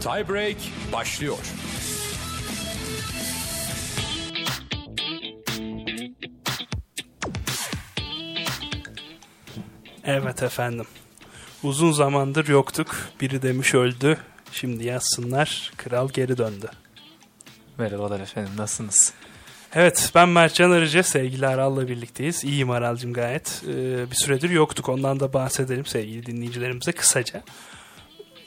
Tiebreak başlıyor. Evet efendim. Uzun zamandır yoktuk. Biri demiş öldü. Şimdi yazsınlar. Kral geri döndü. Merhabalar efendim nasılsınız? Evet ben Mertcan Arıcı. Sevgili Aral'la birlikteyiz. İyiyim Aral'cım gayet. Ee, bir süredir yoktuk. Ondan da bahsedelim sevgili dinleyicilerimize kısaca.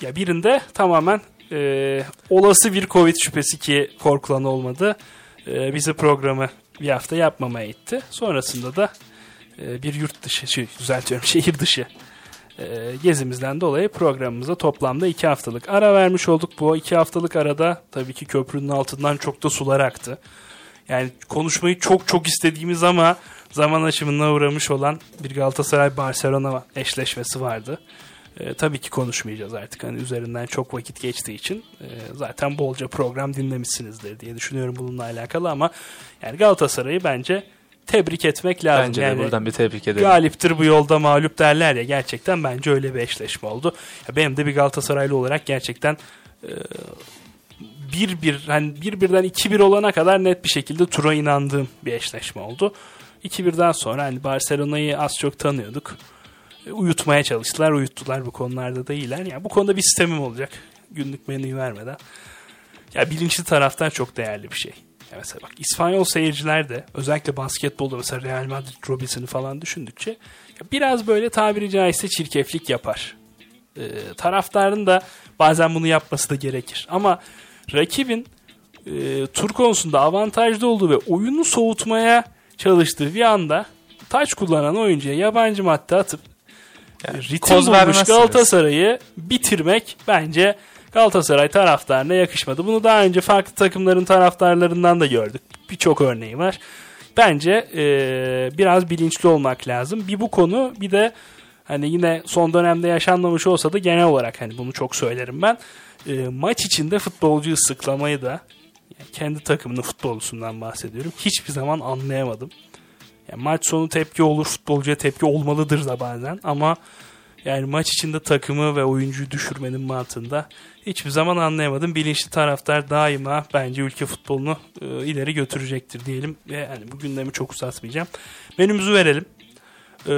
Ya birinde tamamen e, olası bir Covid şüphesi ki korkulan olmadı. E, bizi programı bir hafta yapmamaya itti. Sonrasında da e, bir yurt dışı, şey, düzeltiyorum şehir dışı e, gezimizden dolayı programımıza toplamda iki haftalık ara vermiş olduk. Bu iki haftalık arada tabii ki köprünün altından çok da sular aktı. Yani konuşmayı çok çok istediğimiz ama zaman aşımına uğramış olan bir Galatasaray-Barcelona eşleşmesi vardı. E, tabii ki konuşmayacağız artık. Hani üzerinden çok vakit geçtiği için e, zaten bolca program dinlemişsinizdir diye düşünüyorum bununla alakalı ama yani Galatasaray'ı bence tebrik etmek lazım. Bence yani, de buradan bir tebrik edelim. Galiptir bu yolda mağlup derler ya gerçekten bence öyle bir eşleşme oldu. Ya benim de bir Galatasaraylı olarak gerçekten e, bir bir hani bir birden iki bir olana kadar net bir şekilde tura inandığım bir eşleşme oldu. 2-1'den sonra hani Barcelona'yı az çok tanıyorduk. Uyutmaya çalıştılar, uyuttular bu konularda da iyiler. Yani bu konuda bir sistemim olacak. Günlük menüyü vermeden. Ya bilinçli taraftan çok değerli bir şey. Ya mesela bak İspanyol seyirciler de özellikle basketbolda mesela Real Madrid Robinson'ı falan düşündükçe biraz böyle tabiri caizse çirkeflik yapar. Ee, taraftarın da bazen bunu yapması da gerekir. Ama rakibin e, tur konusunda avantajlı olduğu ve oyunu soğutmaya çalıştığı bir anda taç kullanan oyuncuya yabancı madde atıp yani, ritim bulmuş Galatasaray'ı bitirmek bence Galatasaray taraftarına yakışmadı. Bunu daha önce farklı takımların taraftarlarından da gördük. Birçok örneği var. Bence e, biraz bilinçli olmak lazım. Bir bu konu bir de hani yine son dönemde yaşanmamış olsa da genel olarak hani bunu çok söylerim ben. E, maç içinde futbolcu ıslıklamayı da yani kendi takımının futbolcusundan bahsediyorum. Hiçbir zaman anlayamadım. Yani maç sonu tepki olur, futbolcuya tepki olmalıdır da bazen ama yani maç içinde takımı ve oyuncuyu düşürmenin mantığında hiçbir zaman anlayamadım. Bilinçli taraftar daima bence ülke futbolunu e, ileri götürecektir diyelim. Ve yani bu gündemi çok uzatmayacağım. Menümüzü verelim. E,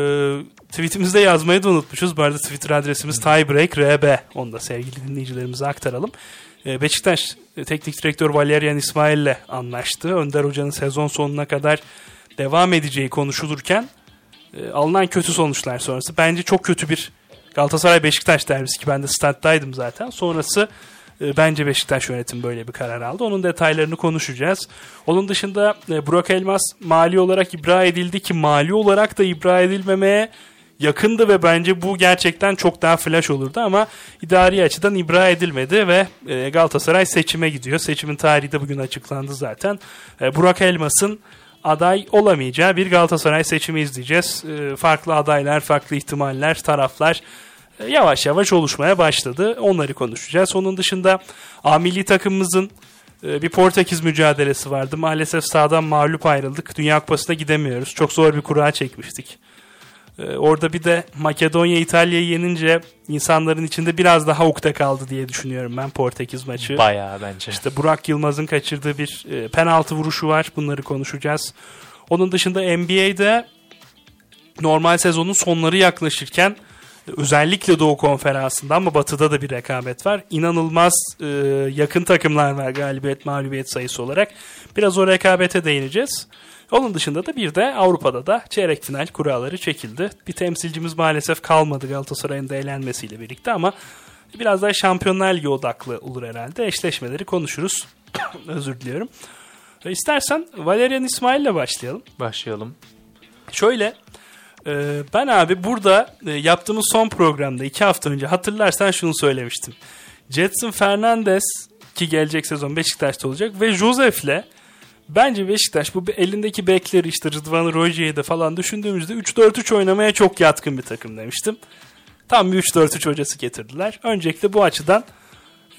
tweetimizde yazmayı da unutmuşuz. Bu arada Twitter adresimiz tiebreakrb. Onu da sevgili dinleyicilerimize aktaralım. E, Beşiktaş e, Teknik Direktör Valerian İsmail ile anlaştı. Önder Hoca'nın sezon sonuna kadar devam edeceği konuşulurken e, alınan kötü sonuçlar sonrası bence çok kötü bir Galatasaray Beşiktaş derbisi ki ben de stat'taydım zaten. Sonrası e, bence Beşiktaş yönetim böyle bir karar aldı. Onun detaylarını konuşacağız. Onun dışında e, Burak Elmas mali olarak ibra edildi ki mali olarak da ibra edilmemeye yakındı ve bence bu gerçekten çok daha flash olurdu ama idari açıdan ibra edilmedi ve e, Galatasaray seçime gidiyor. Seçimin tarihi de bugün açıklandı zaten. E, Burak Elmas'ın aday olamayacağı bir Galatasaray seçimi izleyeceğiz. E, farklı adaylar, farklı ihtimaller, taraflar e, yavaş yavaş oluşmaya başladı. Onları konuşacağız. Onun dışında A milli takımımızın e, bir Portekiz mücadelesi vardı. Maalesef sağdan mağlup ayrıldık. Dünya Kupası'na gidemiyoruz. Çok zor bir kura çekmiştik. E, orada bir de Makedonya İtalya'yı yenince insanların içinde biraz daha ukde kaldı diye düşünüyorum ben Portekiz maçı. Bayağı bence. İşte Burak Yılmaz'ın kaçırdığı bir e, penaltı vuruşu var. Bunları konuşacağız. Onun dışında NBA'de normal sezonun sonları yaklaşırken özellikle Doğu Konferansı'nda ama Batı'da da bir rekabet var. İnanılmaz e, yakın takımlar var galibiyet mağlubiyet sayısı olarak. Biraz o rekabete değineceğiz. Onun dışında da bir de Avrupa'da da çeyrek final kuralları çekildi. Bir temsilcimiz maalesef kalmadı Galatasaray'ın da elenmesiyle birlikte ama biraz daha Şampiyonlar Ligi odaklı olur herhalde. Eşleşmeleri konuşuruz. Özür diliyorum. E, istersen Valerian İsmail ile başlayalım. Başlayalım. Şöyle e, ben abi burada e, yaptığımız son programda iki hafta önce hatırlarsan şunu söylemiştim. Jetson Fernandez ki gelecek sezon Beşiktaş'ta olacak ve Josef'le Bence Beşiktaş bu elindeki bekleri işte Rıdvan Roji'yi de falan düşündüğümüzde 3-4-3 oynamaya çok yatkın bir takım demiştim. Tam bir 3-4-3 hocası getirdiler. Öncelikle bu açıdan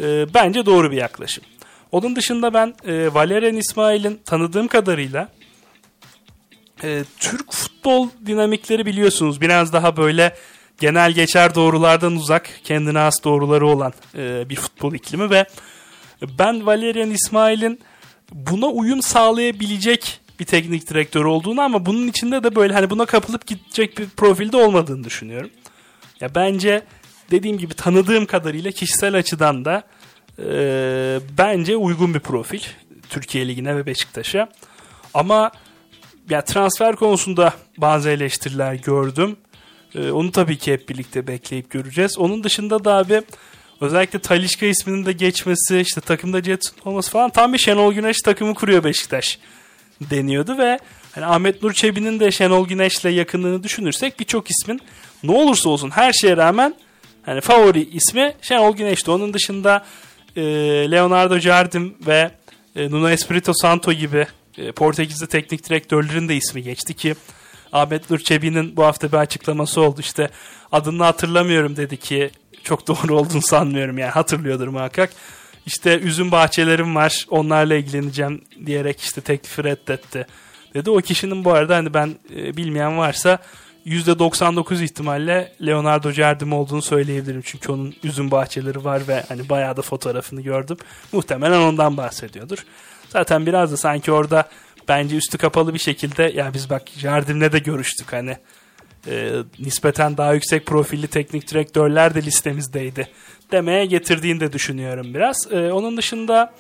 e, bence doğru bir yaklaşım. Onun dışında ben e, Valerian İsmail'in tanıdığım kadarıyla e, Türk futbol dinamikleri biliyorsunuz biraz daha böyle genel geçer doğrulardan uzak, kendine has doğruları olan e, bir futbol iklimi ve ben Valerian İsmail'in buna uyum sağlayabilecek bir teknik direktör olduğunu ama bunun içinde de böyle hani buna kapılıp gidecek bir profilde olmadığını düşünüyorum. Ya bence dediğim gibi tanıdığım kadarıyla kişisel açıdan da e, bence uygun bir profil Türkiye Ligi'ne ve Beşiktaş'a. Ama ya transfer konusunda bazı eleştiriler gördüm. E, onu tabii ki hep birlikte bekleyip göreceğiz. Onun dışında da abi özellikle Talişka isminin de geçmesi, işte takımda Jetson olması falan tam bir Şenol Güneş takımı kuruyor Beşiktaş deniyordu ve hani Ahmet Nur Çebi'nin de Şenol Güneş'le yakınlığını düşünürsek birçok ismin ne olursa olsun her şeye rağmen hani favori ismi Şenol Güneş'ti. Onun dışında e, Leonardo Jardim ve e, Nuno Espirito Santo gibi e, Portekizli teknik direktörlerin de ismi geçti ki Ahmet Nur Çebi'nin bu hafta bir açıklaması oldu. İşte adını hatırlamıyorum dedi ki çok doğru olduğunu sanmıyorum yani hatırlıyordur muhakkak. İşte üzüm bahçelerim var onlarla ilgileneceğim diyerek işte teklifi reddetti dedi. O kişinin bu arada hani ben e, bilmeyen varsa %99 ihtimalle Leonardo Jardim olduğunu söyleyebilirim. Çünkü onun üzüm bahçeleri var ve hani bayağı da fotoğrafını gördüm. Muhtemelen ondan bahsediyordur. Zaten biraz da sanki orada bence üstü kapalı bir şekilde ya biz bak Jardim'le de görüştük hani e, nispeten daha yüksek profilli teknik direktörler de listemizdeydi demeye getirdiğini de düşünüyorum biraz. E, onun dışında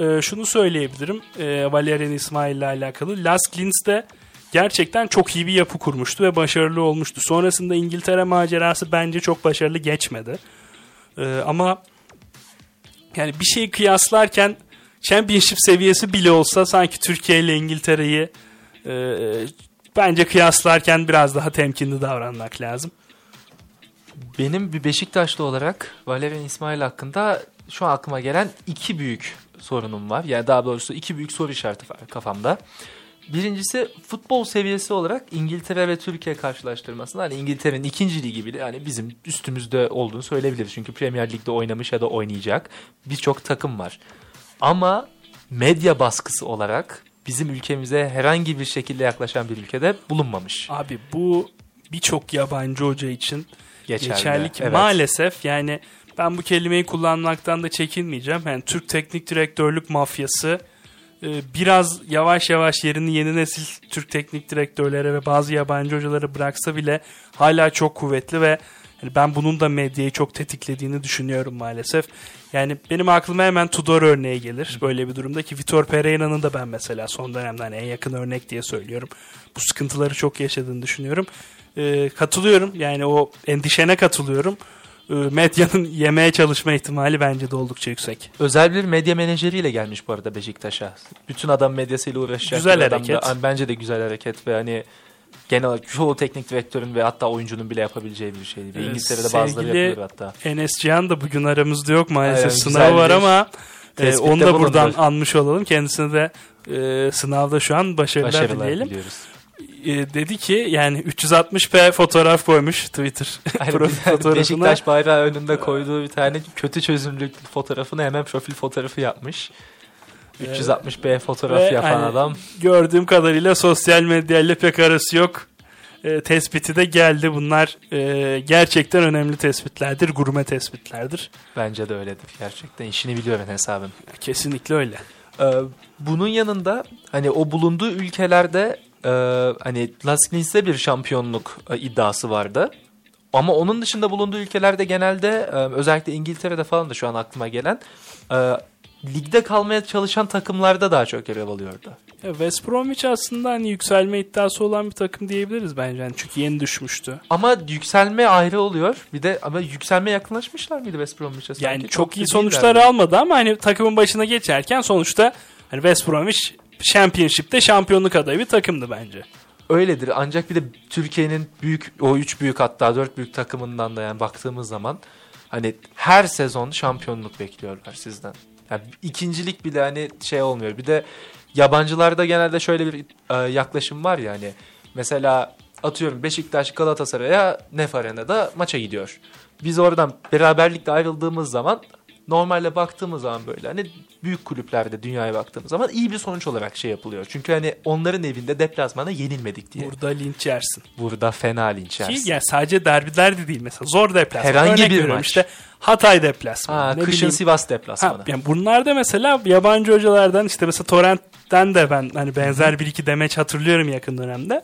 e, şunu söyleyebilirim e, Valerian İsmail ile alakalı. Las Linz'de gerçekten çok iyi bir yapı kurmuştu ve başarılı olmuştu. Sonrasında İngiltere macerası bence çok başarılı geçmedi. E, ama yani bir şeyi kıyaslarken Championship seviyesi bile olsa sanki Türkiye ile İngiltere'yi e, bence kıyaslarken biraz daha temkinli davranmak lazım. Benim bir Beşiktaşlı olarak Valerian İsmail hakkında şu an aklıma gelen iki büyük sorunum var. Yani daha doğrusu iki büyük soru işareti var kafamda. Birincisi futbol seviyesi olarak İngiltere ve Türkiye karşılaştırmasında hani İngiltere'nin ikinci ligi bile yani bizim üstümüzde olduğunu söyleyebiliriz. Çünkü Premier Lig'de oynamış ya da oynayacak birçok takım var. Ama medya baskısı olarak bizim ülkemize herhangi bir şekilde yaklaşan bir ülkede bulunmamış. Abi bu birçok yabancı hoca için Geçerli. geçerli ki Evet. maalesef yani ben bu kelimeyi kullanmaktan da çekinmeyeceğim. Yani Türk teknik direktörlük mafyası e, biraz yavaş yavaş yerini yeni nesil Türk teknik direktörlere ve bazı yabancı hocalara bıraksa bile hala çok kuvvetli ve yani ben bunun da medyayı çok tetiklediğini düşünüyorum maalesef. Yani benim aklıma hemen Tudor örneği gelir böyle bir durumda ki Vitor Pereira'nın da ben mesela son dönemde hani en yakın örnek diye söylüyorum. Bu sıkıntıları çok yaşadığını düşünüyorum. E, katılıyorum yani o endişene katılıyorum. E, medyanın yemeye çalışma ihtimali bence de oldukça yüksek. Özel bir medya menajeriyle gelmiş bu arada Beşiktaş'a. Bütün adam medyasıyla uğraşacak. Güzel adam hareket. Da, bence de güzel hareket ve hani genel olarak çoğu teknik direktörün ve hatta oyuncunun bile yapabileceği bir şeydi. Ve Ee, İngiltere'de bazıları yapıyor hatta. Enes Cihan da bugün aramızda yok maalesef Aynen, sınav var ama e, onu da buradan bulundu. anmış olalım. Kendisine de e, sınavda şu an başarılar, Başarılar dileyelim. diliyoruz. E, dedi ki yani 360p fotoğraf koymuş Twitter tane fotoğrafına. Beşiktaş bayrağı önünde koyduğu bir tane kötü çözünürlük fotoğrafını hemen profil fotoğrafı yapmış. 360p fotoğraf Ve yapan hani adam. Gördüğüm kadarıyla sosyal medyayla pek arası yok. E, tespiti de geldi. Bunlar e, gerçekten önemli tespitlerdir. Gurme tespitlerdir. Bence de öyledir gerçekten. İşini biliyor ben hesabım. Kesinlikle öyle. Ee, bunun yanında hani o bulunduğu ülkelerde e, hani Las Linz'de bir şampiyonluk e, iddiası vardı. Ama onun dışında bulunduğu ülkelerde genelde e, özellikle İngiltere'de falan da şu an aklıma gelen e, ligde kalmaya çalışan takımlarda daha çok görev alıyordu. West Bromwich aslında hani yükselme iddiası olan bir takım diyebiliriz bence. Yani çünkü yeni düşmüştü. Ama yükselme ayrı oluyor. Bir de ama yükselme yakınlaşmışlar mıydı West Bromwich'e? sanki? Yani çok, iyi da sonuçlar almadı ama hani takımın başına geçerken sonuçta hani West Bromwich Championship'te şampiyonluk adayı bir takımdı bence. Öyledir ancak bir de Türkiye'nin büyük o üç büyük hatta dört büyük takımından da yani baktığımız zaman hani her sezon şampiyonluk bekliyorlar sizden. Yani ikincilik bile hani şey olmuyor. Bir de yabancılarda genelde şöyle bir e, yaklaşım var ya hani mesela atıyorum Beşiktaş Galatasaray'a Nef Arena'da maça gidiyor. Biz oradan beraberlikle ayrıldığımız zaman normalde baktığımız zaman böyle hani büyük kulüplerde dünyaya baktığımız zaman iyi bir sonuç olarak şey yapılıyor. Çünkü hani onların evinde deplasmana yenilmedik diye. Burada linç yersin. Burada fena linç Ki yersin. yani sadece derbiler de değil mesela zor deplasman. Herhangi Örnek bir maç. İşte Hatay deplasmanı. Ha, ne kışın bileyim. Sivas Ha, deplasmanı. yani bunlarda mesela yabancı hocalardan işte mesela Torrent'ten de ben hani benzer bir iki demeç hatırlıyorum yakın dönemde.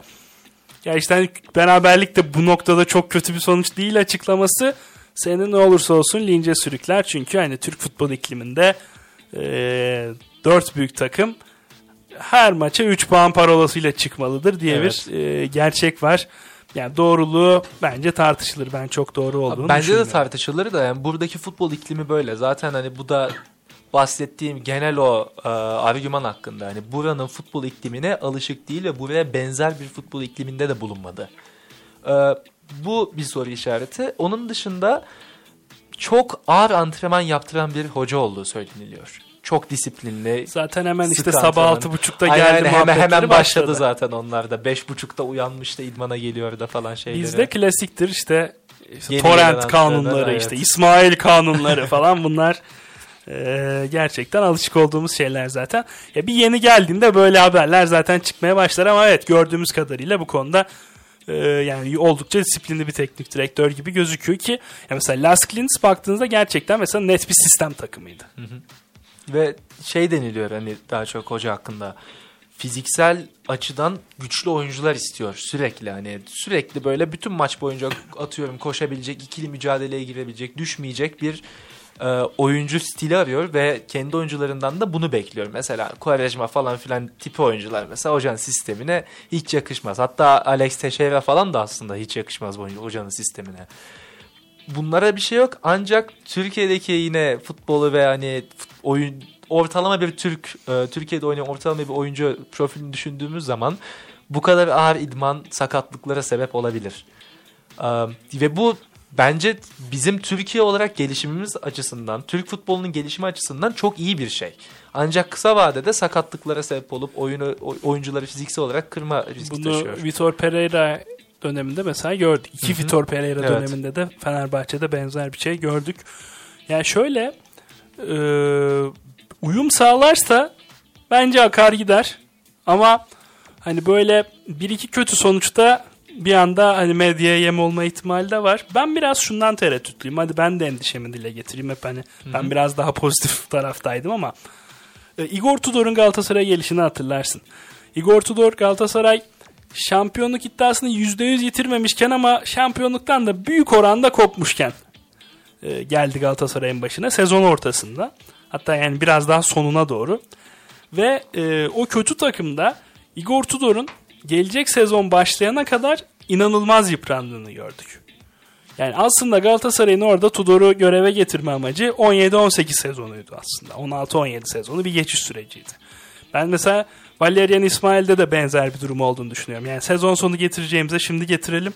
Ya işte hani beraberlik de bu noktada çok kötü bir sonuç değil açıklaması seni ne olursa olsun lince sürükler. Çünkü hani Türk futbol ikliminde e, dört büyük takım her maça 3 puan parolasıyla çıkmalıdır diye Evet. bir e, gerçek var. Yani doğruluğu bence tartışılır. Ben çok doğru olduğunu Bence de tartışılır da yani buradaki futbol iklimi böyle. Zaten hani bu da bahsettiğim genel o e, argüman hakkında. Hani buranın futbol iklimine alışık değil ve buraya benzer bir futbol ikliminde de bulunmadı. E, bu bir soru işareti. Onun dışında çok ağır antrenman yaptıran bir hoca olduğu söyleniliyor. Çok disiplinli. Zaten hemen işte sabah altı buçukta geldi aynen. hemen, hemen başladı başladı. zaten onlar da. Beş buçukta uyanmış da idmana geliyor da falan şeyleri. Bizde klasiktir işte, işte Yeni torrent kanunları antrenörler, işte evet. İsmail kanunları falan bunlar e, gerçekten alışık olduğumuz şeyler zaten. Ya bir yeni geldiğinde böyle haberler zaten çıkmaya başlar ama evet gördüğümüz kadarıyla bu konuda e, yani oldukça disiplinli bir teknik direktör gibi gözüküyor ki ya mesela Las Klins baktığınızda gerçekten mesela net bir sistem takımıydı. Ve şey deniliyor hani daha çok hoca hakkında fiziksel açıdan güçlü oyuncular istiyor sürekli hani sürekli böyle bütün maç boyunca atıyorum koşabilecek ikili mücadeleye girebilecek düşmeyecek bir e, oyuncu stili arıyor ve kendi oyuncularından da bunu bekliyor. Mesela Quaresma falan filan tipi oyuncular mesela hocanın sistemine hiç yakışmaz. Hatta Alex Teixeira falan da aslında hiç yakışmaz bu hocanın sistemine bunlara bir şey yok. Ancak Türkiye'deki yine futbolu ve hani oyun ortalama bir Türk e, Türkiye'de oynayan ortalama bir oyuncu profilini düşündüğümüz zaman bu kadar ağır idman sakatlıklara sebep olabilir. E, ve bu bence bizim Türkiye olarak gelişimimiz açısından, Türk futbolunun gelişimi açısından çok iyi bir şey. Ancak kısa vadede sakatlıklara sebep olup oyunu oy- oyuncuları fiziksel olarak kırma riski Bunu taşıyor. Vitor Pereira döneminde mesela gördük. İki Hı hı. Vitor Pereira Evet. döneminde de Fenerbahçe'de benzer bir şey gördük. Yani şöyle e, uyum sağlarsa bence akar gider. Ama hani böyle bir iki kötü sonuçta bir anda hani medyaya yem olma ihtimali de var. Ben biraz şundan tereddütlüyüm. Hadi ben de endişemi dile getireyim hep hani. Ben biraz daha pozitif taraftaydım ama e, Igor Tudor'un Galatasaray'a gelişini hatırlarsın. Igor Tudor Galatasaray şampiyonluk iddiasını %100 yitirmemişken ama şampiyonluktan da büyük oranda kopmuşken e, geldi Galatasaray'ın başına sezon ortasında. Hatta yani biraz daha sonuna doğru. Ve e, o kötü takımda Igor Tudor'un gelecek sezon başlayana kadar inanılmaz yıprandığını gördük. Yani aslında Galatasaray'ın orada Tudor'u göreve getirme amacı 17-18 sezonuydu aslında. 16-17 sezonu bir geçiş süreciydi. Ben mesela Valerian İsmail'de de benzer bir durum olduğunu düşünüyorum. Yani sezon sonu getireceğimize şimdi getirelim.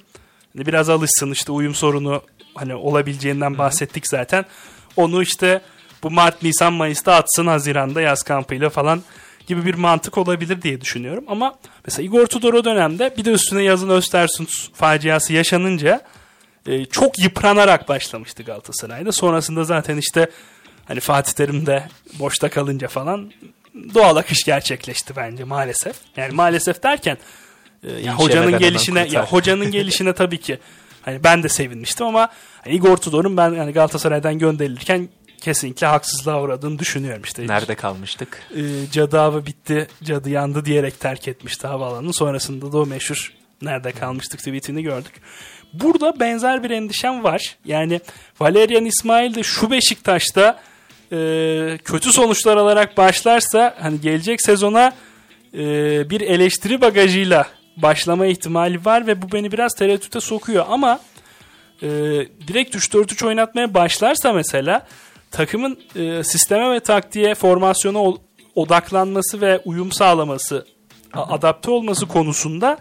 Hani biraz alışsın işte uyum sorunu hani olabileceğinden bahsettik zaten. Onu işte bu Mart, Nisan, Mayıs'ta atsın Haziran'da yaz kampıyla falan gibi bir mantık olabilir diye düşünüyorum. Ama mesela Igor Tudor o dönemde bir de üstüne yazın Östersund faciası yaşanınca e, çok yıpranarak başlamıştı Galatasaray'da. Sonrasında zaten işte hani Fatih Terim de boşta kalınca falan doğal akış gerçekleşti bence maalesef. Yani maalesef derken e, ya hocanın gelişine ya hocanın gelişine tabii ki hani ben de sevinmiştim ama hani Igor Tudor'un ben yani Galatasaray'dan gönderilirken kesinlikle haksızlığa uğradığını düşünüyorum işte. Nerede kalmıştık? E, cadı avı bitti, cadı yandı diyerek terk etmişti havaalanını. Sonrasında da o meşhur nerede kalmıştık tweetini gördük. Burada benzer bir endişem var. Yani Valerian İsmail de şu Beşiktaş'ta e, kötü sonuçlar alarak başlarsa hani gelecek sezona e, bir eleştiri bagajıyla başlama ihtimali var ve bu beni biraz tereddüte sokuyor ama e, direkt 3-4-3 oynatmaya başlarsa mesela takımın e, sisteme ve taktiğe formasyona odaklanması ve uyum sağlaması adapte olması konusunda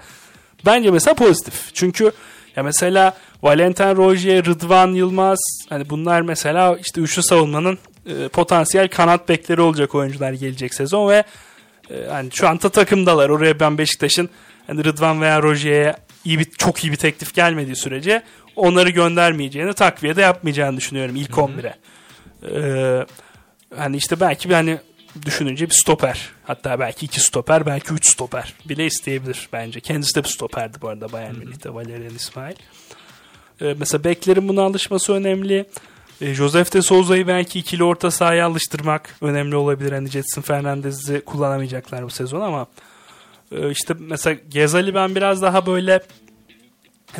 bence mesela pozitif. Çünkü ya mesela Valentin Rojier, Rıdvan Yılmaz hani bunlar mesela işte üçlü savunmanın e, potansiyel kanat bekleri olacak oyuncular gelecek sezon ve e, hani şu anda takımdalar. Oraya ben Beşiktaş'ın hani Rıdvan veya Rojier'e iyi bir çok iyi bir teklif gelmediği sürece onları göndermeyeceğini, takviye de yapmayacağını düşünüyorum ilk 11'e. Ee, hani işte belki bir hani düşününce bir stoper. Hatta belki iki stoper, belki üç stoper bile isteyebilir bence. Kendisi de bir stoperdi bu arada Bayern Münih'te Valerian İsmail. Ee, mesela beklerin buna alışması önemli. Ee, Josef de Souza'yı belki ikili orta sahaya alıştırmak önemli olabilir. Hani Jetson Fernandez'i kullanamayacaklar bu sezon ama e, işte mesela Gezali ben biraz daha böyle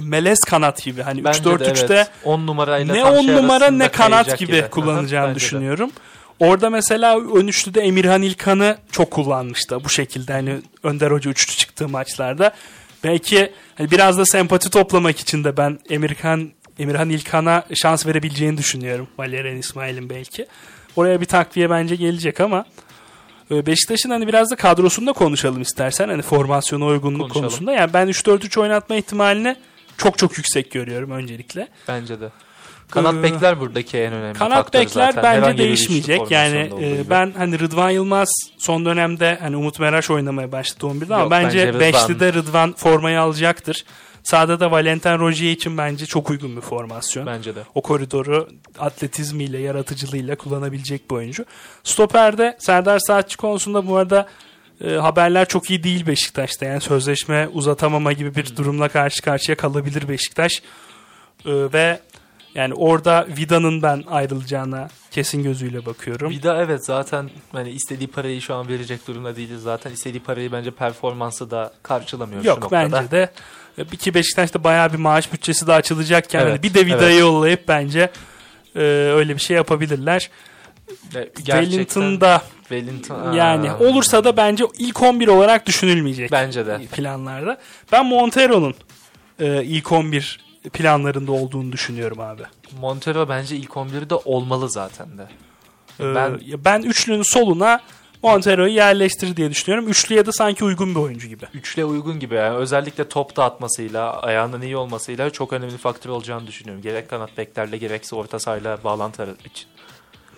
melez kanat gibi. Hani Bence de 3-4-3'te evet. 10 numarayla ne tam 10 şey numara ne kanat kayacak gibi, kullanacağını Bence de. düşünüyorum. Orada mesela ön üçlüde Emirhan İlkan'ı çok kullanmıştı. Bu şekilde hani Önder Hoca üçlü çıktığı maçlarda. Belki hani biraz da sempati toplamak için de ben Emirhan Emirhan İlkan'a şans verebileceğini düşünüyorum. Valerian İsmail'in belki. Oraya bir takviye bence gelecek ama e, Beşiktaş'ın hani biraz da kadrosunda konuşalım istersen. Hani formasyona uygunluk Konuşalım. konusunda. Yani ben 3-4-3 oynatma ihtimalini çok çok yüksek görüyorum öncelikle. Bence de. Kanat Ee, bekler buradaki en önemli Kanat faktör bekler zaten. bence Herhangi değişmeyecek. Yani e, ben hani Rıdvan Yılmaz son dönemde hani Umut Meraş oynamaya başladı 11'de ama Yok, bence bence Rıdvan- 5'li de Rıdvan formayı alacaktır. Sağda da Valentin Rozier için bence çok uygun bir formasyon. Bence de. O koridoru atletizmiyle, yaratıcılığıyla kullanabilecek bir oyuncu. Stoper'de Serdar Saatçi konusunda bu arada e, haberler çok iyi değil Beşiktaş'ta. Yani sözleşme uzatamama gibi bir durumla karşı karşıya kalabilir Beşiktaş. E, ve yani orada Vida'nın ben ayrılacağına kesin gözüyle bakıyorum. Vida evet zaten hani istediği parayı şu an verecek durumda değiliz zaten. istediği parayı bence performansı da karşılamıyor şu Yok noktada. bence de e, ki Beşiktaş'ta bayağı bir maaş bütçesi de açılacakken Evet, hani bir de Vida'yı evet. yollayıp bence e, öyle bir şey yapabilirler. Gerçekten Wellington'da Wellington Yani Aa, olursa da bence ilk 11 olarak düşünülmeyecek bence de. planlarda. Ben Montero'nun e, ilk 11 planlarında olduğunu düşünüyorum abi. Montero bence ilk 11'de olmalı zaten de. E, Ben- üçlünün soluna Montero'yu yerleştir diye düşünüyorum. Üçlüye de sanki uygun bir oyuncu gibi. Üçle uygun gibi yani özellikle top dağıtmasıyla, ayağının iyi olmasıyla çok önemli faktör olacağını düşünüyorum. Gerek kanat beklerle gerekse orta sahayla bağlantı için.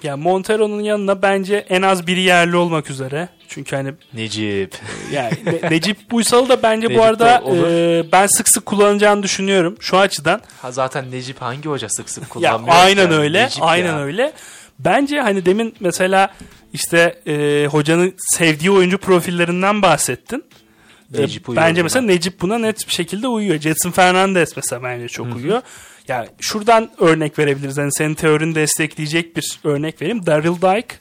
Yani Montero'nun yanına bence en az biri yerli olmak üzere. Çünkü hani Necip. yani Ne- Necip Uysal'ı da bence Necip bu arada e, ben sık sık kullanacağını düşünüyorum şu açıdan. Ha zaten Necip hangi hoca sık sık Ya kullanmıyor? aynen yani? öyle. Necip aynen ya. öyle. Bence hani demin mesela işte e, hocanın sevdiği oyuncu profillerinden bahsettin. Necip uyuyor bence buna. mesela Necip buna net bir şekilde uyuyor. Jetson Fernandez mesela bence çok uyuyor. Yani şuradan örnek verebiliriz. Hani senin teorini destekleyecek bir örnek vereyim. Daryl Dike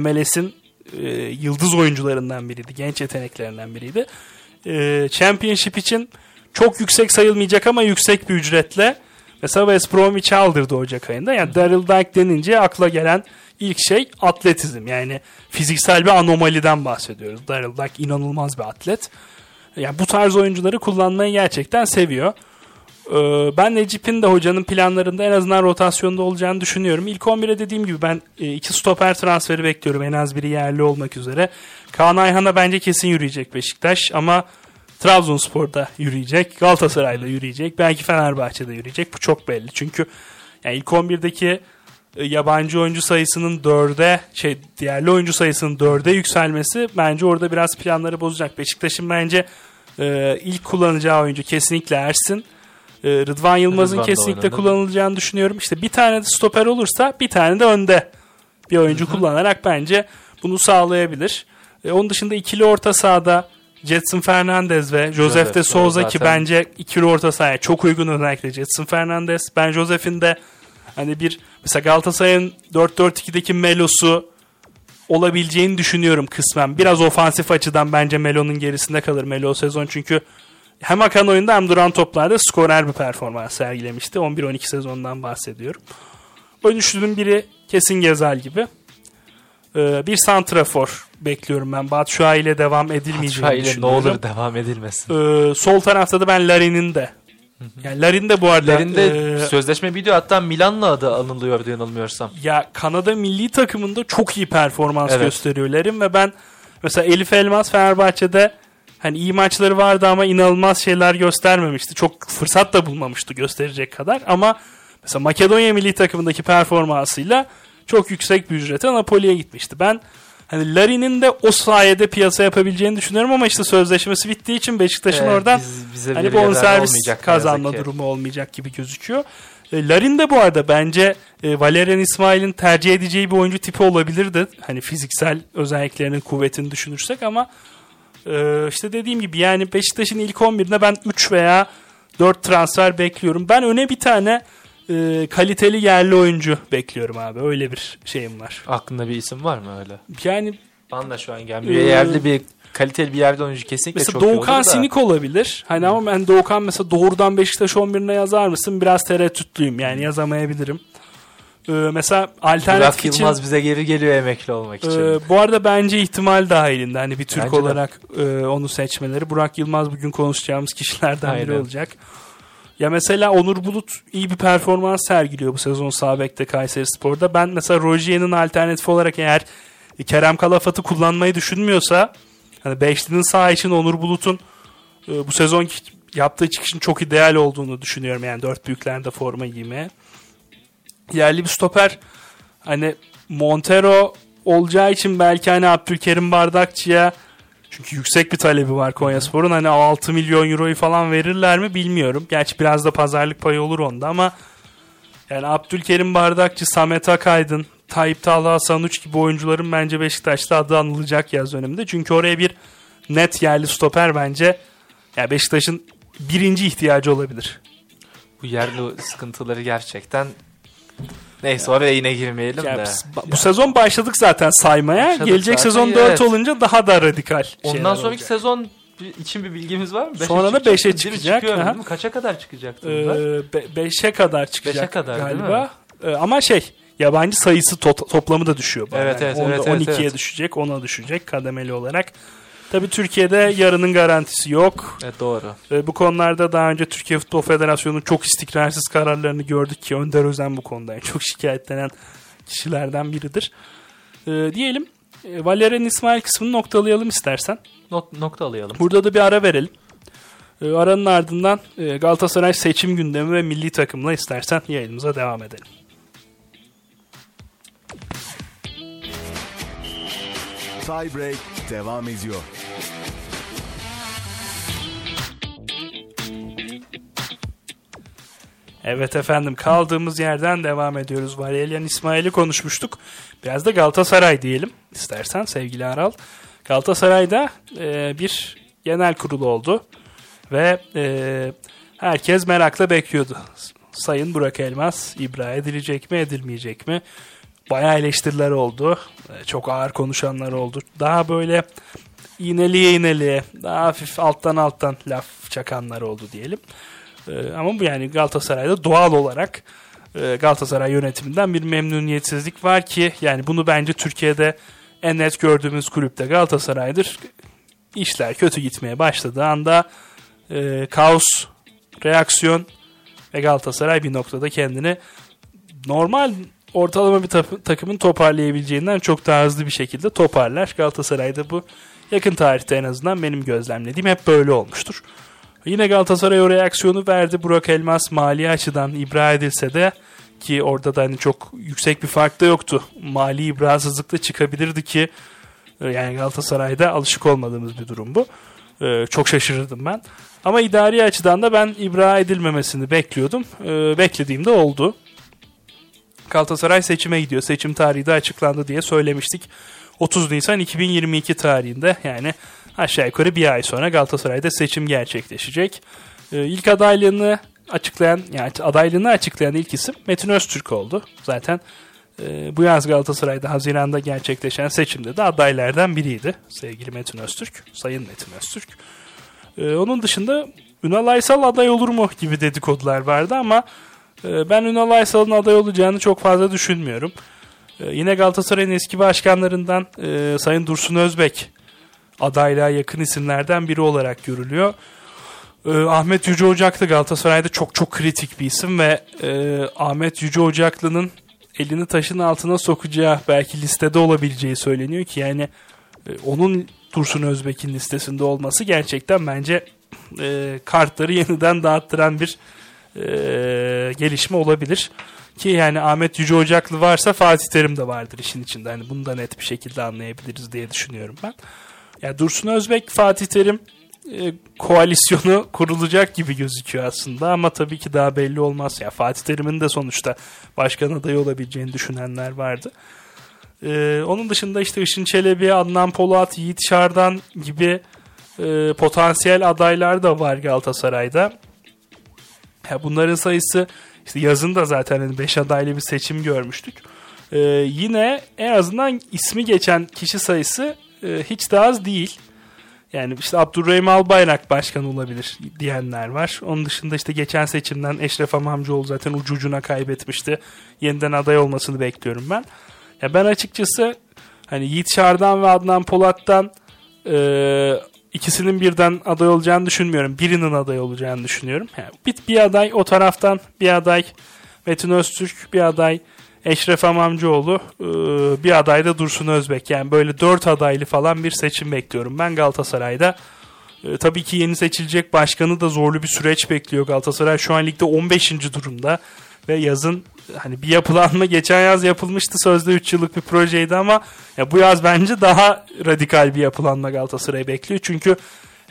MLS'in e, yıldız oyuncularından biriydi. Genç yeteneklerinden biriydi. E, Championship için çok yüksek sayılmayacak ama yüksek bir ücretle mesela West Bromwich'i aldırdı Ocak ayında. Yani Daryl Dike denince akla gelen ilk şey atletizm. Yani fiziksel bir anomaliden bahsediyoruz. Daryl Dike inanılmaz bir atlet. Yani bu tarz oyuncuları kullanmayı gerçekten seviyor. Ee, Ben Necip'in de hocanın planlarında en azından rotasyonda olacağını düşünüyorum. İlk 11'e dediğim gibi ben e, iki stoper transferi bekliyorum. En az biri yerli olmak üzere. Kaan Ayhan'a bence kesin yürüyecek Beşiktaş ama Trabzonspor'da yürüyecek. Galatasaray'da yürüyecek. Belki Fenerbahçe'de yürüyecek. Bu çok belli. Çünkü yani ilk 11'deki e, yabancı oyuncu sayısının dörde şey diğerli oyuncu sayısının dörde yükselmesi bence orada biraz planları bozacak. Beşiktaş'ın bence e, ilk kullanacağı oyuncu kesinlikle Ersin. E, Rıdvan Yılmaz'ın Rıdvan kesinlikle kullanılacağını düşünüyorum. İşte bir tane de stoper olursa bir tane de önde bir oyuncu kullanarak bence bunu sağlayabilir. E, onun dışında ikili orta sahada Jetson Fernandez ve Josef de Souza ki bence ikili orta sahaya çok uygun özellikle Jetson Fernandez. Ben Josef'in de hani bir mesela Galatasaray'ın 4-4-2'deki Melo'su olabileceğini düşünüyorum kısmen. Biraz ofansif açıdan bence Melo'nun gerisinde kalır Melo sezon çünkü hem akan oyunda hem duran toplarda skorer bir performans sergilemişti. 11-12 sezondan bahsediyorum. Ön üçlünün biri kesin Gezal gibi. Ee, bir santrafor bekliyorum ben. Batshuayi ile devam edilmeyeceğini Şaile ne düşünüyorum. olur devam edilmesin. Ee, sol tarafta da ben Larin'in de. Yani Larin de bu arada Derinde e, sözleşme bitiyor hatta Milan'la adı anılıyor yanılmıyorsam. ya Kanada milli takımında çok iyi performans Evet. gösteriyor Larin ve ben mesela Elif Elmas Fenerbahçe'de hani iyi maçları vardı ama inanılmaz şeyler göstermemişti. Çok fırsat da bulmamıştı gösterecek kadar ama mesela Makedonya milli takımındaki performansıyla çok yüksek bir ücrete Napoli'ye gitmişti. Ben hani Larin'in de o sayede piyasa yapabileceğini düşünüyorum ama işte sözleşmesi bittiği için Beşiktaş'ın Evet, oradan biz- hani bonservis kazanma durumu olmayacak gibi gözüküyor. E, Larin de bu arada bence e, Valerian İsmail'in tercih edeceği bir oyuncu tipi olabilirdi. Hani fiziksel özelliklerinin kuvvetini düşünürsek ama e, işte dediğim gibi yani Beşiktaş'ın ilk 11'inde ben 3 veya 4 transfer bekliyorum. Ben öne bir tane e, kaliteli yerli oyuncu bekliyorum abi. Öyle bir şeyim var. Aklında bir isim var mı öyle? Yani Bana da şu an gelmiyor. Ee, yerli bir kaliteli bir yerli oyuncu kesinlikle mesela çok iyi olur Doğukan da. Sinik olabilir. Hani ama ben Doğukan mesela doğrudan Beşiktaş 11'ine yazar mısın? Biraz tereddütlüyüm yani yazamayabilirim. E, mesela alternatif Burak için Yılmaz bize geri geliyor emekli olmak için. Ee, bu arada bence ihtimal dahilinde hani bir Türk Bence de. olarak e, onu seçmeleri. Burak Yılmaz bugün konuşacağımız kişilerden biri Aynen. olacak. Ya mesela Onur Bulut iyi bir performans sergiliyor bu sezon sağ bekte Kayseri Spor'da. Ben mesela Rojier'in alternatifi olarak eğer Kerem Kalafat'ı kullanmayı düşünmüyorsa hani Beşli'nin sağ için Onur Bulut'un e, bu sezon yaptığı çıkışın çok ideal olduğunu düşünüyorum. Yani dört büyüklerde forma giymeye. Yerli bir stoper hani Montero olacağı için belki hani Abdülkerim Bardakçı'ya çünkü yüksek bir talebi var Konyaspor'un. Hani 6 milyon euroyu falan verirler mi bilmiyorum. Gerçi biraz da pazarlık payı olur onda ama yani Abdülkerim Bardakçı, Samet Akaydın, Tayyip Talha Sanuç gibi oyuncuların bence Beşiktaş'ta adı anılacak yaz döneminde. Çünkü oraya bir net yerli stoper bence yani Beşiktaş'ın birinci ihtiyacı olabilir. Bu yerli sıkıntıları gerçekten Neyse oraya yine girmeyelim Yani de. biz- bu sezon başladık zaten saymaya. Başladık Gelecek zaten, sezon 4 evet. olunca daha da radikal Ondan sonraki olacak. sezon için bir bilgimiz var mı? Beşe Sonra da çıkacak beşe mı? Değil mi? çıkacak, Çıkıyor, değil mi? Kaça kadar çıkacaktı bunlar? 5'e kadar çıkacak Beşe kadar, değil galiba. Ee, ama şey yabancı sayısı to- toplamı da düşüyor. bu Evet, evet, Onda evet, evet, 12'ye evet. düşecek, 10'a düşecek kademeli olarak. Tabii Türkiye'de yarının garantisi yok. Evet doğru. Ee, bu konularda daha önce Türkiye Futbol Federasyonu'nun çok istikrarsız kararlarını gördük ki Önder Özen bu konuda en çok şikayetlenen kişilerden biridir. Ee, diyelim e, Valerian İsmail kısmını noktalayalım istersen. Not, nokta alayalım. Burada da bir ara verelim. Ee, aranın ardından e, Galatasaray seçim gündemi ve milli takımla istersen yayınımıza devam edelim. Tiebreak devam ediyor. Evet efendim kaldığımız yerden devam ediyoruz. Valerian İsmail'i konuşmuştuk. Biraz da Galatasaray diyelim istersen sevgili Aral. Galatasaray'da e, bir genel kurulu oldu ve e, herkes merakla bekliyordu. Sayın Burak Elmas ibra edilecek mi edilmeyecek mi? Bayağı eleştiriler oldu. E, çok ağır konuşanlar oldu. Daha böyle iğneliye iğneliye daha hafif alttan alttan laf çakanlar oldu diyelim. Ee, ama bu yani Galatasaray'da doğal olarak e, Galatasaray yönetiminden bir memnuniyetsizlik var ki yani bunu bence Türkiye'de en net gördüğümüz kulüpte Galatasaray'dır. İşler kötü gitmeye başladığı anda e, kaos, reaksiyon ve Galatasaray bir noktada kendini normal ortalama bir ta- takımın toparlayabileceğinden çok daha hızlı bir şekilde toparlar. Galatasaray'da bu yakın tarihte en azından benim gözlemlediğim hep böyle olmuştur. Yine Galatasaray o reaksiyonu verdi. Burak Elmas mali açıdan ibra edilse de ki orada da hani çok yüksek bir fark da yoktu. Mali ibrasızlıkla çıkabilirdi ki e, yani Galatasaray'da alışık olmadığımız bir durum bu. E, Çok şaşırırdım ben. Ama idari açıdan da ben ibra edilmemesini bekliyordum. E, Beklediğim de oldu. Galatasaray seçime gidiyor. Seçim tarihi de açıklandı diye söylemiştik. 30 Nisan 2022 tarihinde yani aşağı yukarı bir ay sonra Galatasaray'da seçim gerçekleşecek. Ee, ilk adaylığını açıklayan yani adaylığını açıklayan ilk isim Metin Öztürk oldu. Zaten e, bu yaz Galatasaray'da Haziran'da gerçekleşen seçimde de adaylardan biriydi. Sevgili Metin Öztürk, Sayın Metin Öztürk. Ee, onun dışında Ünal Aysal aday olur mu gibi dedikodular vardı ama e, ben Ünal Aysal'ın aday olacağını çok fazla düşünmüyorum. Ee, yine Galatasaray'ın eski başkanlarından e, Sayın Dursun Özbek adaylığa yakın isimlerden biri olarak görülüyor. Ee, Ahmet Yüce Ocaklı Galatasaray'da çok çok kritik bir isim ve e, Ahmet Yüce Ocaklı'nın elini taşın altına sokacağı belki listede olabileceği söyleniyor ki yani e, onun Dursun Özbek'in listesinde olması gerçekten bence e, kartları yeniden dağıttıran bir e, gelişme olabilir. Ki yani Ahmet Yüce Ocaklı varsa Fatih Terim de vardır işin içinde. Hani bunu da net bir şekilde anlayabiliriz diye düşünüyorum ben. Ya Dursun Özbek, Fatih Terim e, koalisyonu kurulacak gibi gözüküyor aslında ama tabii ki daha belli olmaz. Ya Fatih Terim'in de sonuçta başkan adayı olabileceğini düşünenler vardı. Ee, onun dışında işte Işın Çelebi, Adnan Polat, Yiğit Şardan gibi e, potansiyel adaylar da var Galatasaray'da. Ya bunların sayısı işte yazın da zaten 5 hani adaylı bir seçim görmüştük. Ee, yine en azından ismi geçen kişi sayısı e, hiç de az değil. Yani işte Abdurrahim Albayrak başkan olabilir diyenler var. Onun dışında işte geçen seçimden Eşref Amamcıoğlu zaten ucu ucuna kaybetmişti. Yeniden aday olmasını bekliyorum ben. Ya ben açıkçası hani Yiğit Şardan ve Adnan Polat'tan e, ikisinin birden aday olacağını düşünmüyorum. Birinin aday olacağını düşünüyorum. Yani bir, bir aday o taraftan bir aday Metin Öztürk bir aday Eşref Amamcıoğlu e, bir aday da Dursun Özbek. Yani böyle dört adaylı falan bir seçim bekliyorum ben Galatasaray'da. E, tabii ki yeni seçilecek başkanı da zorlu bir süreç bekliyor Galatasaray. Şu an ligde 15. durumda ve yazın hani bir yapılanma geçen yaz yapılmıştı sözde 3 yıllık bir projeydi ama ya bu yaz bence daha radikal bir yapılanma Galatasaray bekliyor. Çünkü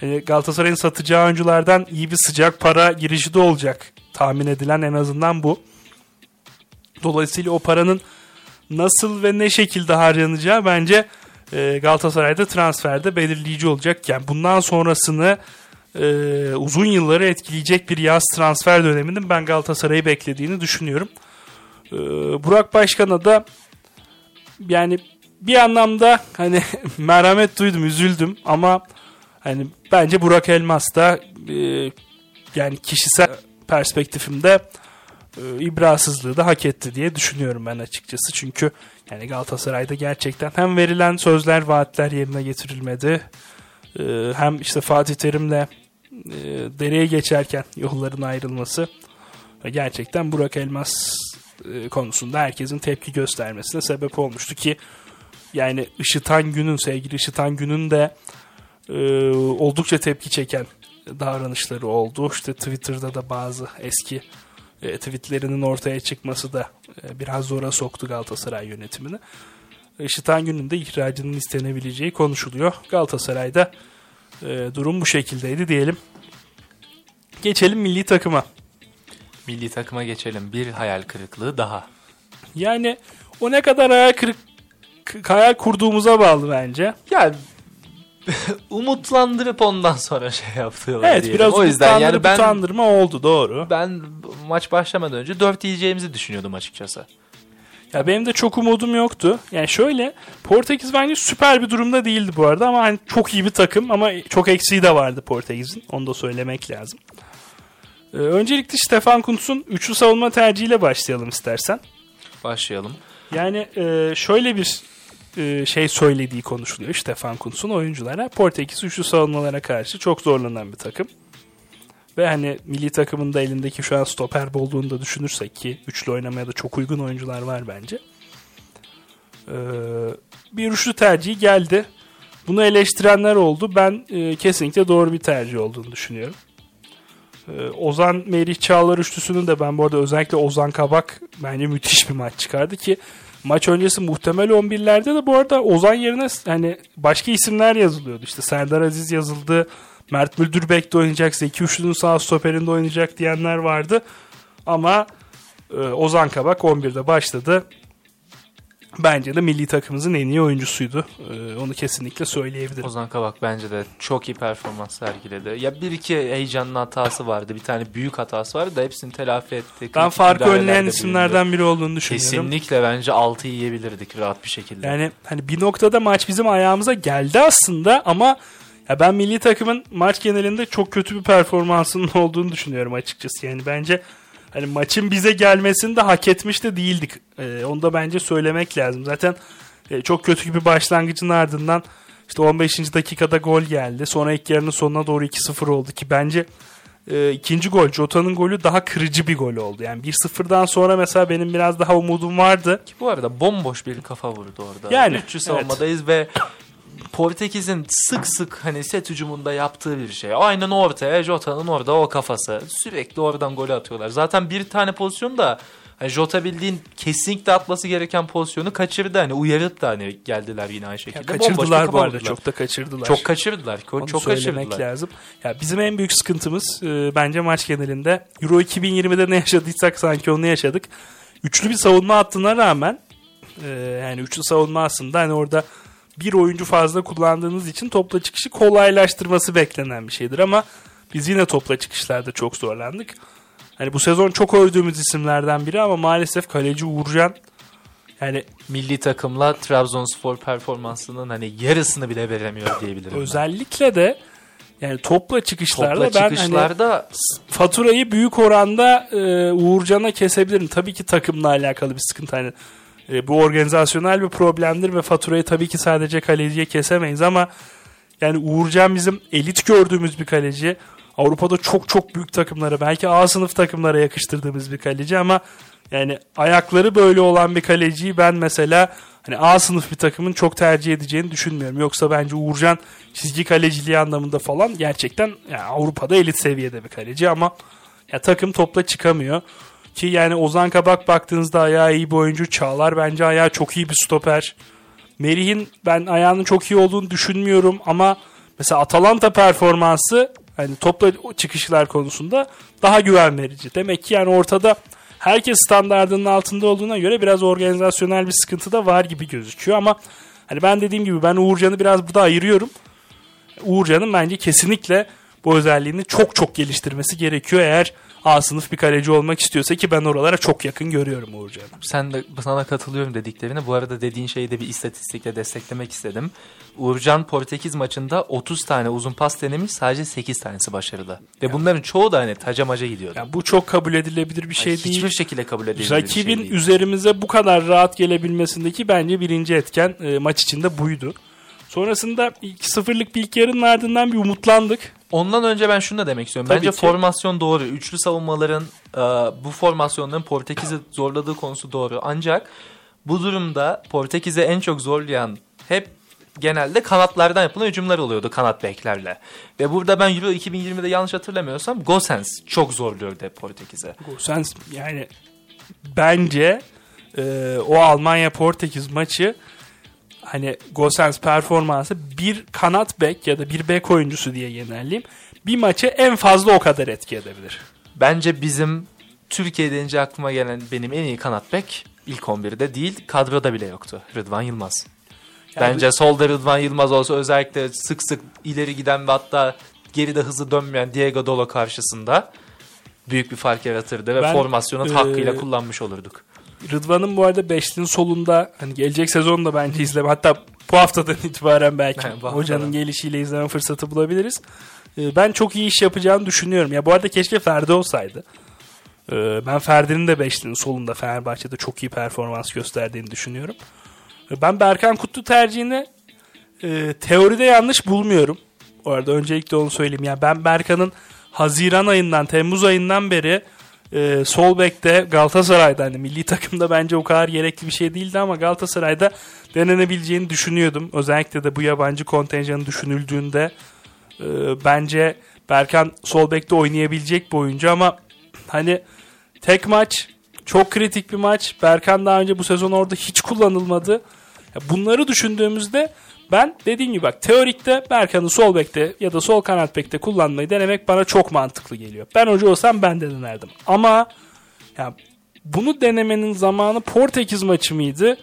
e, Galatasaray'ın satacağı oyunculardan iyi bir sıcak para girişi de olacak tahmin edilen en azından bu. Dolayısıyla o paranın nasıl ve ne şekilde harcanacağı bence e, Galatasaray'da transferde belirleyici olacak. Yani bundan sonrasını e, uzun yılları etkileyecek bir yaz transfer döneminin ben Galatasaray'ı beklediğini düşünüyorum. E, Burak Başkan'a da yani bir anlamda hani merhamet duydum, üzüldüm ama hani bence Burak Elmas da e, yani kişisel perspektifimde e, ibrasızlığı da hak etti diye düşünüyorum ben açıkçası. Çünkü yani Galatasaray'da gerçekten hem verilen sözler, vaatler yerine getirilmedi. E, hem işte Fatih Terim'le e, dereye geçerken yolların ayrılması gerçekten Burak Elmas e, konusunda herkesin tepki göstermesine sebep olmuştu ki yani Işıtan Gün'ün sevgili Işıtan Gün'ün de oldukça tepki çeken davranışları oldu. İşte Twitter'da da bazı eski e, tweetlerinin ortaya çıkması da e, biraz zora soktu Galatasaray yönetimini. Işıtan Gün'ün de ihracının istenebileceği konuşuluyor. Galatasaray'da e, durum bu şekildeydi diyelim. Geçelim milli takıma. Milli takıma geçelim. Bir hayal kırıklığı daha. Yani o ne kadar hayal kırık hayal kurduğumuza bağlı bence. Yani umutlandırıp ondan sonra şey yaptılar Evet diyelim. biraz o yüzden yani ben utandırma oldu doğru. ben maç başlamadan önce 4 yiyeceğimizi düşünüyordum açıkçası. Ya benim de çok umudum yoktu. Yani şöyle Portekiz bence süper bir durumda değildi bu arada ama hani çok iyi bir takım ama çok eksiği de vardı Portekiz'in. Onu da söylemek lazım. Ee, öncelikle Stefan Kuntz'un üçlü savunma tercihiyle başlayalım istersen. Başlayalım. Yani e, şöyle bir e, şey söylediği konuşuluyor Stefan Kuntz'un oyunculara. Portekiz üçlü savunmalara karşı çok zorlanan bir takım. Ve hani milli takımın da elindeki şu an stoper olduğunu da düşünürsek ki üçlü oynamaya da çok uygun oyuncular var bence. Ee, bir üçlü tercihi geldi. Bunu eleştirenler oldu. Ben e, kesinlikle doğru bir tercih olduğunu düşünüyorum. Ozan Merih Çağlar üçlüsünün de ben bu arada özellikle Ozan Kabak bence müthiş bir maç çıkardı ki maç öncesi muhtemel 11'lerde de bu arada Ozan yerine hani başka isimler yazılıyordu. İşte Serdar Aziz yazıldı. Mert Müldürbek de oynayacak. Zeki Üçlü'nün sağ stoperinde oynayacak diyenler vardı. Ama e, Ozan Kabak 11'de başladı. Bence de milli takımımızın en iyi oyuncusuydu. E, onu kesinlikle söyleyebilirim. Ozan Kabak bence de çok iyi performans sergiledi. Ya bir iki heyecanlı hatası vardı. Bir tane büyük hatası vardı da hepsini telafi etti. Ben farkı önleyen isimlerden biri olduğunu düşünüyorum. Kesinlikle bence 6 yiyebilirdik rahat bir şekilde. Yani hani bir noktada maç bizim ayağımıza geldi aslında ama ya ben milli takımın maç genelinde çok kötü bir performansının olduğunu düşünüyorum açıkçası. Yani bence hani maçın bize gelmesini de hak etmiş de değildik. Ee, onu da bence söylemek lazım. Zaten e, çok kötü bir başlangıcın ardından işte 15. dakikada gol geldi. Sonra ilk yarının sonuna doğru 2-0 oldu ki bence e, ikinci gol Jota'nın golü daha kırıcı bir gol oldu. Yani 1-0'dan sonra mesela benim biraz daha umudum vardı. Bu arada bomboş bir kafa vurdu orada. Yani, 300 savunmadayız ve Portekiz'in sık sık hani set hücumunda yaptığı bir şey. Aynen ortaya Jota'nın orada o kafası. Sürekli oradan gol atıyorlar. Zaten bir tane pozisyon da Hani Jota bildiğin kesinlikle atması gereken pozisyonu kaçırdı. Hani uyarıp da hani geldiler yine aynı şekilde. Ya kaçırdılar bu arada. Çok da kaçırdılar. Çok kaçırdılar. Çok, Onu çok söylemek kaçırdılar. lazım. Ya bizim en büyük sıkıntımız e, bence maç genelinde Euro 2020'de ne yaşadıysak sanki onu yaşadık. Üçlü bir savunma hattına rağmen e, yani üçlü savunma aslında hani orada bir oyuncu fazla kullandığınız için topla çıkışı kolaylaştırması beklenen bir şeydir ama biz yine topla çıkışlarda çok zorlandık. Hani bu sezon çok övdüğümüz isimlerden biri ama maalesef kaleci Uğurcan yani Milli takımla Trabzonspor performansının hani yarısını bile veremiyor diyebilirim. ben. özellikle de yani topla çıkışlarda Topla ben hani çıkışlarda faturayı büyük oranda e, Uğurcan'a kesebilirim. Tabii ki takımla alakalı bir sıkıntı. Hani, e, bu organizasyonel bir problemdir ve faturayı tabii ki sadece kaleciye kesemeyiz ama yani Uğurcan bizim elit gördüğümüz bir kaleci. Avrupa'da çok çok büyük takımlara belki A sınıf takımlara yakıştırdığımız bir kaleci ama yani ayakları böyle olan bir kaleciyi ben mesela hani A sınıf bir takımın çok tercih edeceğini düşünmüyorum. Yoksa bence Uğurcan çizgi kaleciliği anlamında falan gerçekten yani Avrupa'da elit seviyede bir kaleci ama ya takım topla çıkamıyor. Ki yani Ozan Kabak baktığınızda ayağı iyi bir oyuncu. Çağlar bence ayağı çok iyi bir stoper. Merih'in ben ayağının çok iyi olduğunu düşünmüyorum ama mesela Atalanta performansı hani topla çıkışlar konusunda daha güven verici. Demek ki yani ortada herkes standardının altında olduğuna göre biraz organizasyonel bir sıkıntı da var gibi gözüküyor ama hani ben dediğim gibi ben Uğurcan'ı biraz burada ayırıyorum. Uğurcan'ın bence kesinlikle bu özelliğini çok çok geliştirmesi gerekiyor eğer A sınıf bir kaleci olmak istiyorsa ki ben oralara çok yakın görüyorum Uğurcan'ı. sen de sana katılıyorum dediklerine. Bu arada dediğin şeyi de bir istatistikle desteklemek istedim. Uğurcan Portekiz maçında 30 tane uzun pas denemiş sadece 8 tanesi başarılı. Ve bunların çoğu da hani tacamaca gidiyordu. Yani bu çok kabul edilebilir bir şey Yani değil. Hiçbir şekilde kabul edilebilir Rakibin bir şey değil. üzerimize bu kadar rahat gelebilmesindeki bence birinci etken e, maç içinde buydu. Sonrasında 2-0'lık bir ilk yarının ardından bir umutlandık. Ondan önce ben şunu da demek istiyorum. Tabii Bence ki. formasyon doğru. Üçlü savunmaların e, bu formasyonların Portekiz'i zorladığı konusu doğru. Ancak bu durumda Portekiz'i en çok zorlayan hep genelde kanatlardan yapılan hücumlar oluyordu kanat beklerle. Ve burada ben Euro 2020'de yanlış hatırlamıyorsam Gosens çok zorluyordu hep Portekiz'e. Sen yani bence e, o Almanya Portekiz maçı hani Gosens performansı bir kanat bek ya da bir bek oyuncusu diye genelleyeyim. Bir maçı en fazla o kadar etki edebilir. Bence bizim Türkiye denince aklıma gelen benim en iyi kanat bek ilk 11'de değil kadroda bile yoktu. Rıdvan Yılmaz. Yani Bence solda Rıdvan Yılmaz olsa özellikle sık sık ileri giden ve hatta geride hızlı dönmeyen Diego Dolo karşısında büyük bir fark yaratırdı ve Ben, formasyonu e, hakkıyla kullanmış olurduk. Rıdvan'ın bu arada Beşli'nin solunda hani gelecek sezon da bence izleme. Hatta bu haftadan itibaren belki Bu haftadan. hocanın gelişiyle izleme fırsatı bulabiliriz. Ee, Ben çok iyi iş yapacağını düşünüyorum. Ya bu arada keşke Ferdi olsaydı. Ee, Ben Ferdi'nin de Beşli'nin solunda Fenerbahçe'de çok iyi performans gösterdiğini düşünüyorum. Ee, Ben Berkan Kutlu tercihini e, teoride yanlış bulmuyorum. Bu arada öncelikle onu söyleyeyim. Yani ben Berkan'ın Haziran ayından, Temmuz ayından beri e, sol bekte Galatasaray'da hani milli takımda bence o kadar gerekli bir şey değildi ama Galatasaray'da denenebileceğini düşünüyordum. Özellikle de bu yabancı kontenjanı düşünüldüğünde e, bence Berkan sol bekte oynayabilecek bir oyuncu ama hani tek maç çok kritik bir maç. Berkan daha önce bu sezon orada hiç kullanılmadı. Bunları düşündüğümüzde ben dediğim gibi bak teorikte Berkan'ı sol bekte ya da sol kanat bekte kullanmayı denemek bana çok mantıklı geliyor. Ben hoca olsam ben de denerdim. Ama ya bunu denemenin zamanı Portekiz maçı mıydı?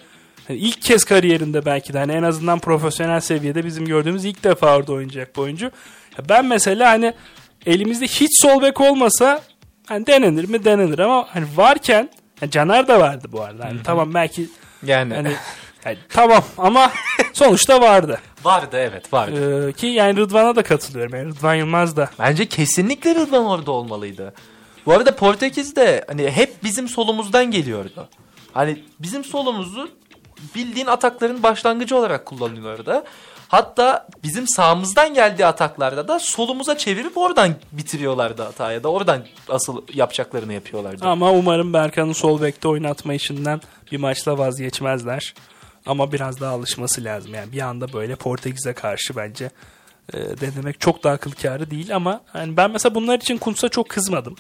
Yani ilk kez kariyerinde belki de hani en azından profesyonel seviyede bizim gördüğümüz ilk defa orada oynayacak bir oyuncu. Ya ben mesela hani elimizde hiç sol bek olmasa hani denenir mi denenir ama hani varken yani Caner de vardı bu arada. Hani tamam belki Yani hani yani tamam ama sonuçta vardı. vardı evet vardı. Ee, ki yani Rıdvan'a da katılıyorum. Yani Rıdvan Yılmaz da. Bence kesinlikle Rıdvan orada olmalıydı. Bu arada Portekiz de hani hep bizim solumuzdan geliyordu. Hani bizim solumuzu bildiğin atakların başlangıcı olarak kullanıyorlardı. Hatta bizim sağımızdan geldiği ataklarda da solumuza çevirip oradan bitiriyorlardı hataya da oradan asıl yapacaklarını yapıyorlardı. Ama umarım Berkan'ın sol bekte oynatma işinden bir maçla vazgeçmezler. Ama biraz daha alışması lazım. Yani bir anda böyle Portekiz'e karşı bence e, denemek çok da akıl kârı değil ama yani ben mesela bunlar için Kuntz'a çok kızmadım.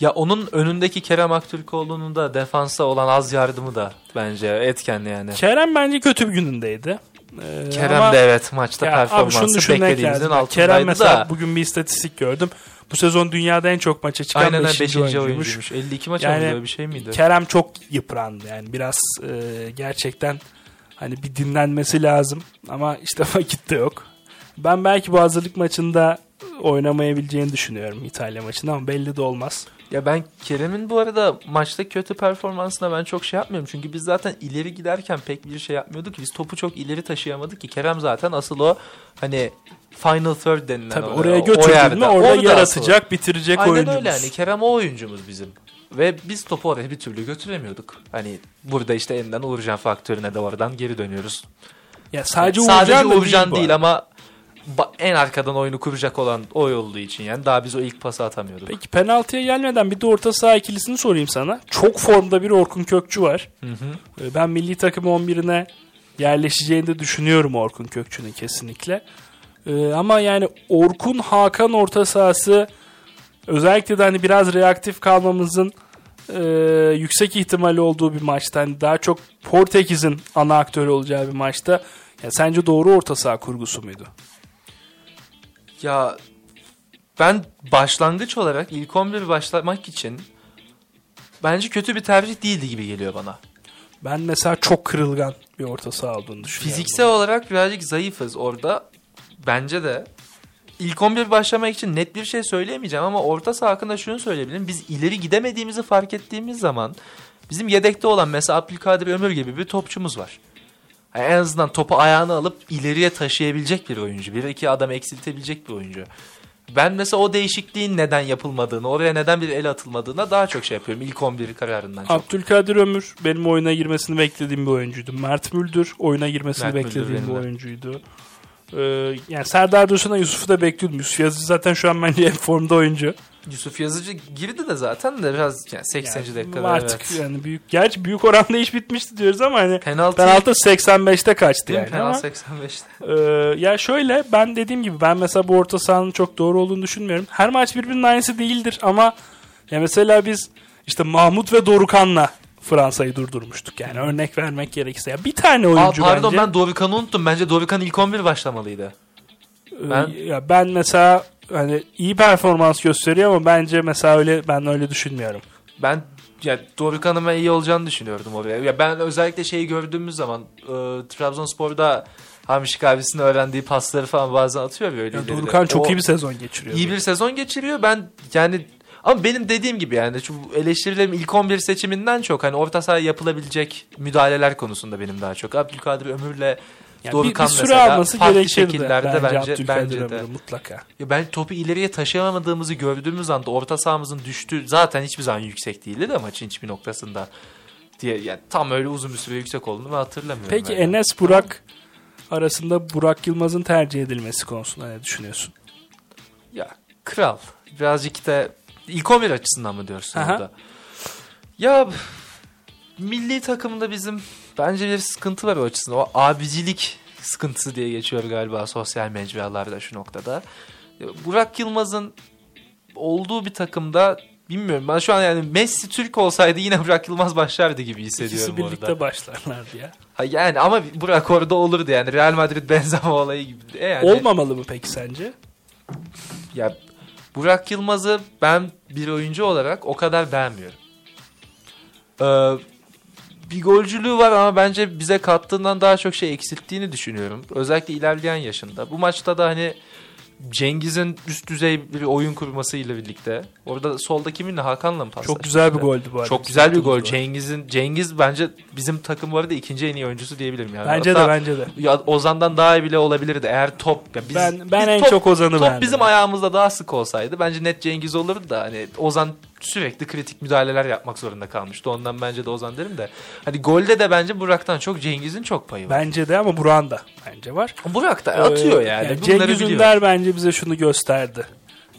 Ya onun önündeki Kerem Aktürkoğlu'nun da defansa olan az yardımı da bence etken yani. Kerem bence kötü bir günündeydi. Ee, Kerem ama- de evet maçta Ya performansı beklediğimizin altındaydı Kerem mesela da. bugün bir istatistik gördüm. Bu sezon dünyada en çok maça çıkan Aynen 5. 5. oyuncuymuş. oyuncuymuş. 52 maç Yani yani, bir şey miydi? Kerem çok yıprandı yani biraz e, gerçekten hani bir dinlenmesi lazım ama işte vakit de yok. Ben belki bu hazırlık maçında oynamayabileceğini düşünüyorum İtalya maçında ama belli de olmaz. Ya ben Kerem'in bu arada maçta kötü performansına ben çok şey yapmıyorum. Çünkü biz zaten ileri giderken pek bir şey yapmıyorduk. Biz topu çok ileri taşıyamadık ki. Kerem zaten asıl o hani final third denilen Tabii oraya o götürdün mü orada, asıl. yaratacak, bitirecek Aynen oyuncumuz. öyle hani Kerem o oyuncumuz bizim. Ve biz topu oraya bir türlü götüremiyorduk. Hani burada işte elinden Uğurcan faktörüne de oradan geri dönüyoruz. Ya sadece, Sadece Uğurcan da Uğurcan bu değil, arada. ama en arkadan oyunu kuracak olan o olduğu için yani daha biz o ilk pası atamıyorduk. Peki penaltıya gelmeden bir de orta saha ikilisini sorayım sana. Çok formda bir Orkun Kökçü var. Hı hı. Ee, Ben milli takım 11'ine yerleşeceğini de düşünüyorum Orkun Kökçü'nün kesinlikle. Ee, ama yani Orkun Hakan orta sahası özellikle de hani biraz reaktif kalmamızın e, yüksek ihtimali olduğu bir maçta. Hani daha çok Portekiz'in ana aktörü olacağı bir maçta. Ya sence doğru orta saha kurgusu muydu? Ya ben başlangıç olarak ilk 11 başlamak için bence kötü bir tercih değildi gibi geliyor bana. Ben mesela çok kırılgan bir orta saha olduğunu düşünüyorum. Fiziksel olarak birazcık zayıfız orada. Bence de. İlk 11 başlamak için net bir şey söyleyemeyeceğim ama orta saha hakkında şunu söyleyebilirim. Biz ileri gidemediğimizi fark ettiğimiz zaman bizim yedekte olan mesela Abdülkadir Ömür gibi bir topçumuz var. Yani en azından topu ayağına alıp ileriye taşıyabilecek bir oyuncu. Bir iki adam eksiltebilecek bir oyuncu. Ben mesela o değişikliğin neden yapılmadığını, oraya neden bir el atılmadığına daha çok şey yapıyorum. İlk 11 kararından çok. Abdülkadir Ömür benim oyuna girmesini beklediğim bir oyuncuydu. Mert Müldür oyuna girmesini Mert Müldür beklediğim bir benim de. oyuncuydu. Ee, yani Serdar Dursun'a Yusuf'u da bekliyordum. Yusuf Yazıcı zaten şu an bence en formda oyuncu. Yusuf Yazıcı girdi de zaten de biraz yani 80. Yani dakikada Artık evet. yani büyük gerçi büyük oranda iş bitmişti diyoruz ama hani Penaltı, penaltı 85'te kaçtı değil yani Penaltı ama 85'te. e, ya şöyle ben dediğim gibi ben mesela bu orta sahanın çok doğru olduğunu düşünmüyorum. Her maç birbirinin aynısı değildir ama ya mesela biz işte Mahmut ve Dorukan'la Fransa'yı durdurmuştuk yani örnek vermek gerekirse. Ya bir tane Aa, oyuncu pardon bence. ben Dorukan'ı unuttum. Bence Dorukan ilk 11 başlamalıydı. ben... ben- ya ben mesela hani iyi performans gösteriyor ama bence mesela öyle ben öyle düşünmüyorum. Ben ya Dorukan'ın ben iyi olacağını düşünüyordum oraya. Ya ben özellikle şeyi gördüğümüz zaman e, Trabzonspor'da Hamişik abisinin öğrendiği pasları falan bazen atıyor ya öyle Ya. Dorukan çok O iyi bir sezon geçiriyor. iyi bir sezon geçiriyor. Ben yani ama benim dediğim gibi yani şu eleştirilerim ilk 11 seçiminden çok hani orta sahaya yapılabilecek müdahaleler konusunda benim daha çok. Abdülkadir Ömür'le Yani bir, Dorukan bir süre mesela alması farklı şekillerde bence, bence bence de. Mutlaka. Ya ben topu ileriye taşıyamadığımızı gördüğümüz anda orta sahamızın düştüğü zaten hiçbir zaman yüksek değildi de maçın hiçbir noktasında diye yani tam öyle uzun bir süre yüksek olduğunu ben hatırlamıyorum. Peki yani. Enes Burak arasında Burak Yılmaz'ın tercih edilmesi konusunda ne düşünüyorsun? Ya kral birazcık da ilk 11 açısından mı diyorsun Aha. orada? Ya milli takımda bizim bence bir sıkıntı var o açısından. O abicilik sıkıntısı diye geçiyor galiba sosyal mecralarda şu noktada. Ya Burak Yılmaz'ın olduğu bir takımda bilmiyorum ben şu an yani Messi Türk olsaydı yine Burak Yılmaz başlardı gibi hissediyorum İkisi birlikte orada. başlarlardı ya. Ha yani ama Burak orada olurdu yani Real Madrid Benzema olayı gibi. E yani, Olmamalı mı peki sence? Ya Burak Yılmaz'ı ben bir oyuncu olarak o kadar beğenmiyorum. Ee, bir golcülüğü var ama bence bize kattığından daha çok şey eksilttiğini düşünüyorum. Özellikle ilerleyen yaşında. Bu maçta da hani Cengiz'in üst düzey bir oyun kurmasıyla birlikte. Orada solda kiminle Hakan'la mı paslaştı? Çok güzel bir goldü bu arada. Çok güzel bir gol. Cengiz'in Cengiz bence bizim takım bu arada ikinci en iyi oyuncusu diyebilirim yani. Bence Hatta de bence de. ya Ozan'dan daha iyi bile olabilirdi eğer top ya biz, Ben ben biz en top- çok Ozan'ı Top beğendim. bizim ayağımızda daha sık olsaydı bence net Cengiz olurdu da hani Ozan sürekli kritik müdahaleler yapmak zorunda kalmıştı. Ondan bence de Ozan derim de. Hani golde de bence Burak'tan çok Cengiz'in çok payı var. Bence de ama Burak'ın da bence var. Burak da atıyor Ee, yani. Bunları Cengiz. Ünder bence bize şunu gösterdi.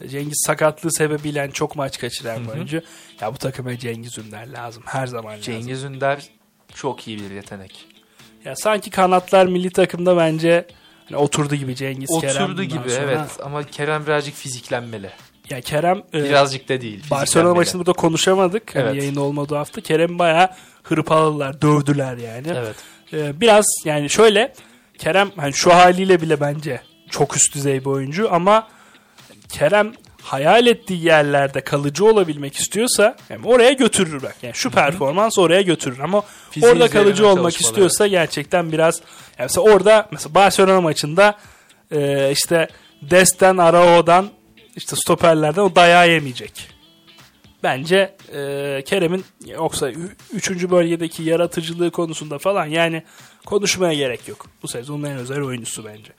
Cengiz sakatlığı sebebiyle çok maç kaçıran bir oyuncu. Ya bu takıma Cengiz Ünder lazım. Her zaman lazım. Cengiz Ünder çok iyi bir yetenek. Ya sanki kanatlar milli takımda bence hani oturdu gibi Cengiz Kerem Oturdu bundan gibi sonra. evet ama Kerem birazcık fiziklenmeli. Ya Kerem e, Birazcık da değil. Barcelona maçını burada konuşamadık. Hani Evet. yayın olmadığı hafta. Kerem bayağı hırpaladılar, dövdüler yani. Evet. Ee, biraz yani şöyle Kerem hani şu haliyle bile bence çok üst düzey bir oyuncu ama Kerem hayal ettiği yerlerde kalıcı olabilmek istiyorsa yani oraya götürür bak. Yani şu performans oraya götürür ama Fiziği orada kalıcı olmak istiyorsa gerçekten biraz yani mesela orada mesela Barcelona maçında e, işte Des'ten Arao'dan işte stoperlerden o dayağı yemeyecek. Bence e, Kerem'in yoksa 3. bölgedeki yaratıcılığı konusunda falan yani konuşmaya gerek yok. Bu sezonun en özel oyuncusu bence.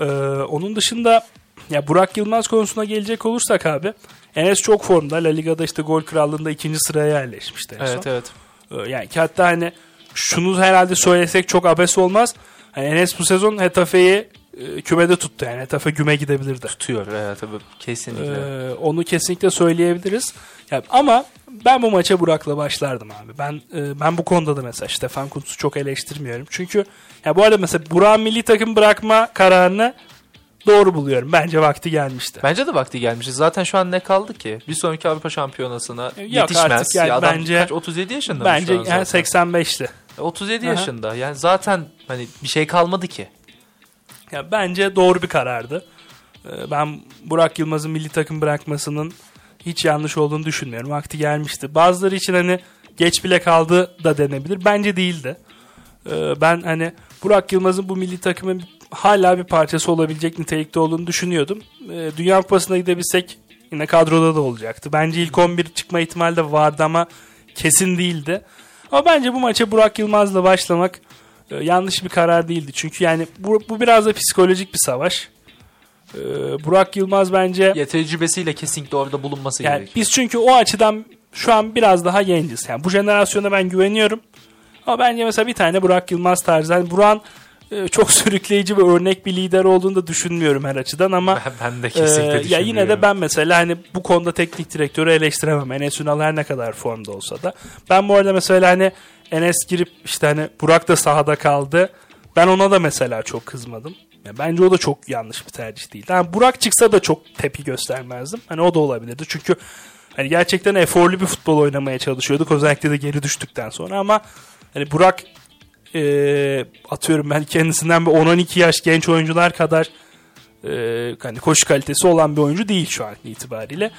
E, onun dışında ya Burak Yılmaz konusuna gelecek olursak abi Enes çok formda. La Liga'da işte gol krallığında ikinci sıraya yerleşmişti son. Evet evet. Ee, Yani ki hatta hani şunu herhalde söylesek çok abes olmaz. Hani Enes bu sezon Hetafe'yi e, kümede tuttu. Yani Hetafe güme gidebilirdi. Tutuyor evet tabii kesinlikle. Ee, onu kesinlikle söyleyebiliriz. Yani ama ben bu maça Burak'la başlardım abi. Ben e, ben bu konuda da mesela Stefan Kuntz'u çok eleştirmiyorum. Çünkü ya bu arada mesela Burak'ın milli takım bırakma kararını doğru buluyorum. Bence vakti gelmişti. Bence de vakti gelmiş. Zaten şu an ne kaldı ki? Bir sonraki Avrupa Şampiyonası'na Yok yetişmez. artık yani ya adam bence- kaç 37 yaşında mı Bence yani zaten? 85'ti. 37 Aha. yaşında. Yani zaten hani bir şey kalmadı ki. Ya bence doğru bir karardı. Ee, Ben Burak Yılmaz'ın milli takım bırakmasının hiç yanlış olduğunu düşünmüyorum. Vakti gelmişti. Bazıları için hani geç bile kaldı da denebilir. Bence değildi. Ee, Ben hani Burak Yılmaz'ın bu milli takımın hala bir parçası olabilecek nitelikte olduğunu düşünüyordum. Ee, Dünya Kupası'na gidebilsek yine kadroda da olacaktı. Bence ilk 11 çıkma ihtimali de vardı ama kesin değildi. Ama bence bu maça Burak Yılmaz'la başlamak yanlış bir karar değildi. Çünkü yani bu, bu biraz da psikolojik bir savaş. Ee, Burak Yılmaz bence Ya tecrübesiyle kesinlikle orada bulunması yani gerekiyor. biz çünkü o açıdan şu an biraz daha genciz. Yani bu jenerasyona ben güveniyorum. Ama bence mesela bir tane Burak Yılmaz tarzı. Yani Burak'ın e, çok sürükleyici ve örnek bir lider olduğunu da düşünmüyorum her açıdan ama Ben, ben de ee, kesinlikle ya yine de ben mesela hani bu konuda teknik direktörü eleştiremem. Enes Ünal her ne kadar formda olsa da. Ben bu arada mesela hani Enes girip işte hani Burak da sahada kaldı. Ben ona da mesela çok kızmadım. Ya bence o da çok yanlış bir tercih değil. Yani Burak çıksa da çok tepki göstermezdim. Hani o da olabilirdi. Çünkü hani gerçekten eforlu bir futbol oynamaya çalışıyorduk. Özellikle de geri düştükten sonra ama hani Burak e, atıyorum ben kendisinden bir 10-12 yaş genç oyuncular kadar e, hani koşu kalitesi olan bir oyuncu değil şu an itibariyle.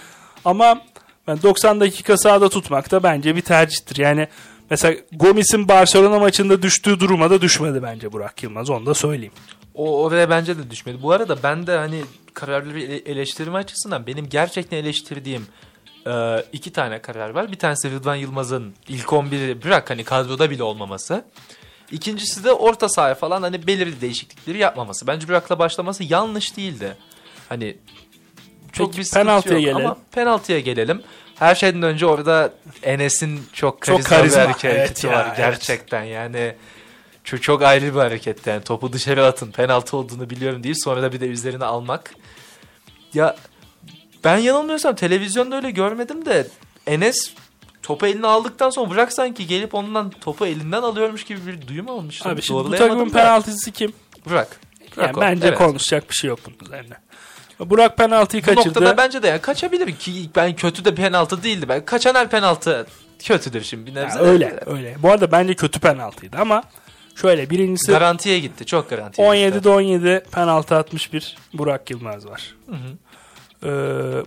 Ama ben 90 dakika sahada tutmak da bence bir tercihtir. Yani mesela Gomis'in Barcelona maçında düştüğü duruma da düşmedi bence Burak Yılmaz. Onu da söyleyeyim. O oraya bence de düşmedi. Bu arada ben de hani kararları ele- eleştirme açısından benim gerçekten eleştirdiğim e, iki tane karar var. Bir tanesi Rıdvan Yılmaz'ın ilk 11'i bırak hani kadroda bile olmaması. İkincisi de orta sahaya falan hani belirli değişiklikleri yapmaması. Bence Burak'la başlaması yanlış değildi. Hani çok Peki, bir penaltıya yok gelelim. ama penaltıya gelelim. Her şeyden önce orada Enes'in çok karizma, Çok karizma, bir hareket- evet hareketi ya, var evet. gerçekten yani. Çok, çok ayrı bir hareket yani topu dışarı atın penaltı olduğunu biliyorum değil sonra da bir de üzerine almak. Ya ben yanılmıyorsam televizyonda öyle görmedim de Enes topu eline aldıktan sonra bırak sanki gelip ondan topu elinden alıyormuş gibi bir duyum almıştım. Abi şimdi bu takımın penaltısı kim? Burak. Burak Yani o. bence Evet. konuşacak bir şey yok bunun üzerine. Burak penaltıyı Bu kaçırdı. noktada bence de yani kaçabilir ki ben kötü de penaltı değildi. Ben kaçan her penaltı kötüdür şimdi bir nebze. öyle öyle. Bu arada bence kötü penaltıydı ama şöyle birincisi Garantiye gitti. Çok garantiye 17'de gitti. 17 penaltı atmış bir Burak Yılmaz var. Ee,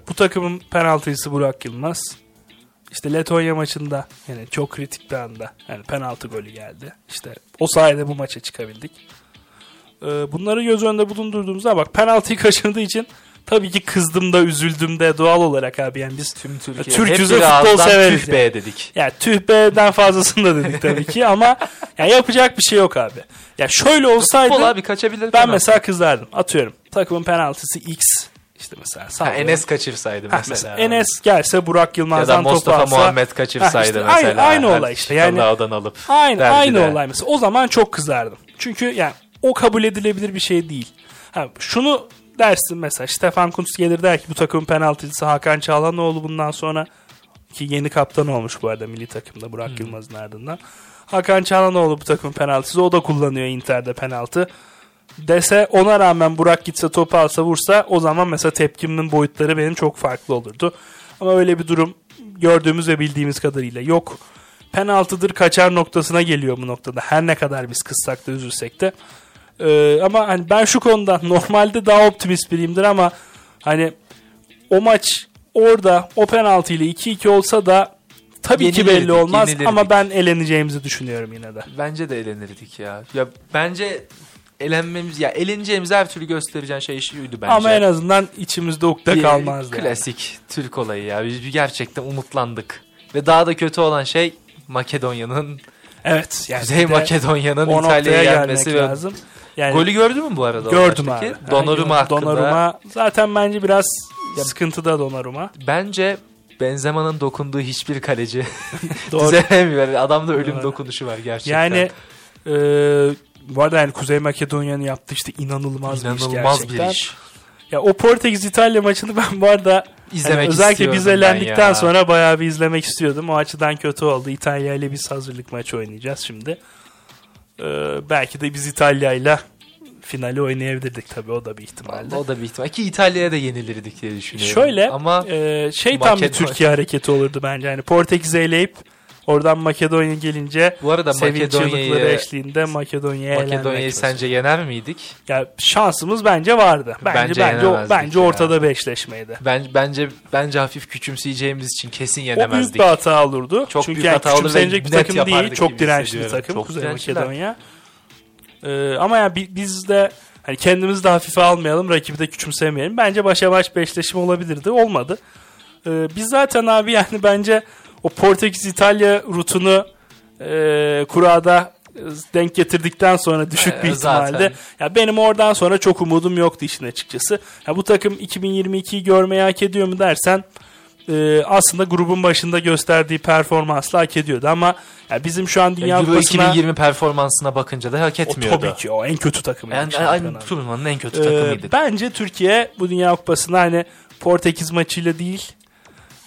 bu takımın penaltıcısı Burak Yılmaz. İşte Letonya maçında yani çok kritik bir anda yani penaltı golü geldi. İşte o sayede bu maça çıkabildik. Ee, bunları göz önünde bulundurduğumuzda bak penaltıyı kaçırdığı için tabii ki kızdım da üzüldüm de doğal olarak abi yani biz Tüm Türkiye. Bir futbol severiz Tüh be dedik. ya tüh be'den fazlasını da dedik tabii ki ama ya yapacak bir şey yok abi. Ya şöyle olsaydı Futbol abi kaçabilir. ben penaltı. mesela kızardım. Atıyorum. Takımın penaltısı X. İşte mesela. Ha, sallıyorum. Enes kaçırsaydı Ha, mesela. mesela Enes gelse Burak ya da Yılmaz'dan topu Mustafa alsa. Muhammed Ha, kaçırsaydı işte mesela. aynı- aynı olay işte. Yani- alıp. Aynı aynı olay mesela. O zaman çok kızardım. Çünkü yani o kabul edilebilir bir şey değil. Ha, şunu dersin mesela Stefan Kuntz gelir der ki bu takımın penaltıcısı Hakan Çağlanoğlu bundan sonra ki yeni kaptan olmuş bu arada milli takımda Burak Yılmaz'ın ardından. Hakan Çağlanoğlu bu takımın penaltısı. O da kullanıyor Inter'de penaltı. dese ona rağmen Burak gitse topu alsa vursa o zaman mesela tepkimin boyutları benim çok farklı olurdu. Ama öyle bir durum gördüğümüz ve bildiğimiz kadarıyla yok. Penaltıdır kaçar noktasına geliyor bu noktada. Her ne kadar biz kızsak da üzülsek de. Ee, ama hani ben şu konuda normalde daha optimist biriyimdir ama hani o maç orada o penaltı ile 2-2 olsa da tabii ki belli Yenilirdik, olmaz yenilirdik. ama ben eleneceğimizi düşünüyorum yine de. Bence de elenirdik ya. Ya bence elenmemiz ya eleneceğimiz her türlü göstereceğin şey şuydu bence. Ama en azından içimizde ukde kalmazdı. yani. Klasik Türk olayı ya. Biz gerçekten umutlandık. Ve daha da kötü olan şey Makedonya'nın Evet. Yani Kuzey Makedonya'nın İtalya'ya gelmesi ve lazım. Yani golü gördün mü bu arada? gördüm abi. Donnarumma Yani hakkında. Donnarumma zaten bence biraz sıkıntıda Donnarumma. Bence Benzema'nın dokunduğu hiçbir kaleci Doğru. düzelemiyor. Adamda ölüm Doğru. dokunuşu var gerçekten. Yani e, bu arada yani Kuzey Makedonya'nın yaptığı işte inanılmaz, bir iş inanılmaz gerçekten. bir iş. Ya o Portekiz İtalya maçını ben bu arada İzlemek hani özellikle biz elendikten sonra bayağı bir izlemek istiyordum. O açıdan kötü oldu. İtalya ile biz hazırlık maçı oynayacağız şimdi. Ee, belki de biz İtalya ile finali oynayabilirdik tabii o da bir ihtimalde. O da bir ihtimal. Ki İtalya'ya da yenilirdik diye düşünüyorum. Şöyle Ama e, şey tam bir Türkiye hareketi olurdu bence. Yani Portekiz'i eleyip oradan Makedonya gelince bu arada sevinç Makedonya'yı eşliğinde Makedonya'ya Makedonya'yı sence yener miydik? Ya şansımız bence vardı. Bence Bence bence yenemezdik bence ya. ortada bir eşleşmeydi. Ben bence bence hafif küçümseyeceğimiz için kesin O büyük yenemezdik. bir hata olurdu. Çok Çünkü büyük yani hata küçümsenecek bir takım değil. Çok dirençli bir takım Çok Kuzey dirençliler. Makedonya. Ee, ama yani bi- biz de hani kendimizi de hafife almayalım, rakibi de küçümsemeyelim. Bence başa baş bir eşleşme olabilirdi. Olmadı. Ee, biz zaten abi yani bence o Portekiz-İtalya rutunu e, kurada e, denk getirdikten sonra düşük Ee, bir ihtimalle. zaten. Ya benim oradan sonra çok umudum yoktu işin açıkçası. Ya bu takım 2022'yi görmeyi hak ediyor mu dersen e, aslında grubun başında gösterdiği performansla hak ediyordu ama ya bizim şu an Dünya Euro Kupası'na 2020 performansına bakınca da hak o etmiyordu. tabii ki o en kötü takım. Yani, yani turnuvanın en kötü Ee, takımıydı. bence Türkiye bu Dünya Kupası'na hani Portekiz maçıyla değil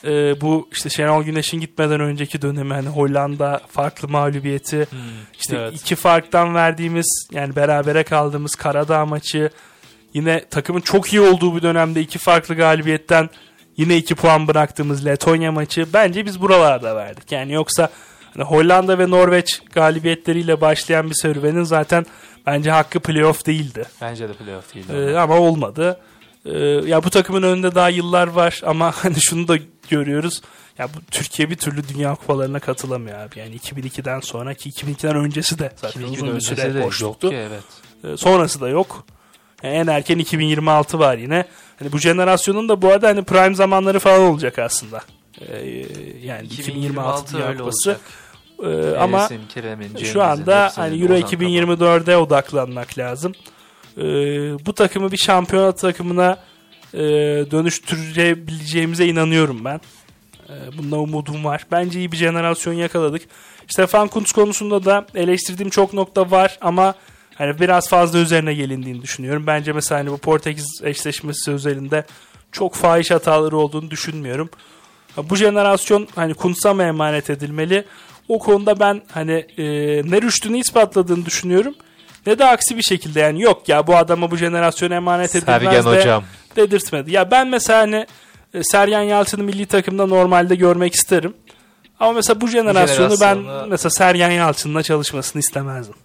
e, bu işte Şenol Güneş'in gitmeden önceki dönemi hani Hollanda farklı mağlubiyeti Hmm, işte evet. iki farktan verdiğimiz yani berabere kaldığımız Karadağ maçı yine takımın çok iyi olduğu bir dönemde iki farklı galibiyetten yine iki puan bıraktığımız Letonya maçı bence biz buralarda verdik. Yani yoksa hani Hollanda ve Norveç galibiyetleriyle başlayan bir serüvenin zaten bence hakkı playoff değildi. Bence de playoff değildi. Ee, ama olmadı. Ee, ya bu takımın önünde daha yıllar var ama hani şunu da görüyoruz. Ya bu Türkiye bir türlü Dünya Kupalarına katılamıyor abi. Yani 2002'den sonraki 2002'den öncesi de zaten 2002 uzun bir süre de boşluktu. ki, evet. Ee, sonrası da yok. Yani en erken 2026 var yine. Hani bu jenerasyonun da bu arada hani prime zamanları falan olacak aslında. Ee, yani 2026 Dünya öyle Kupası. olacak. Ee, ama Kerem'in, şu anda hani Euro Ozan Kabak. 2024'e odaklanmak lazım. Ee, bu takımı bir şampiyonat takımına e, dönüştürebileceğimize inanıyorum ben. Ee, bunda umudum var. Bence iyi bir jenerasyon yakaladık. Stefan Kuntz konusunda da eleştirdiğim çok nokta var ama hani biraz fazla üzerine gelindiğini düşünüyorum. Bence mesela hani bu Portekiz eşleşmesi özelinde çok fahiş hataları olduğunu düşünmüyorum. Bu jenerasyon hani Kuntz'a mı emanet edilmeli? O konuda ben hani e, ne rüştünü ispatladığını düşünüyorum. Ne de aksi bir şekilde yani yok ya bu adama bu jenerasyon emanet edilmez Sergen de hocam. dedirtmedi. Ya ben mesela hani e, Sergen Yalçın'ı milli takımda normalde görmek isterim. Ama mesela bu jenerasyonu ben jenerasyonu- mesela Sergen Yalçın'la çalışmasını istemezdim.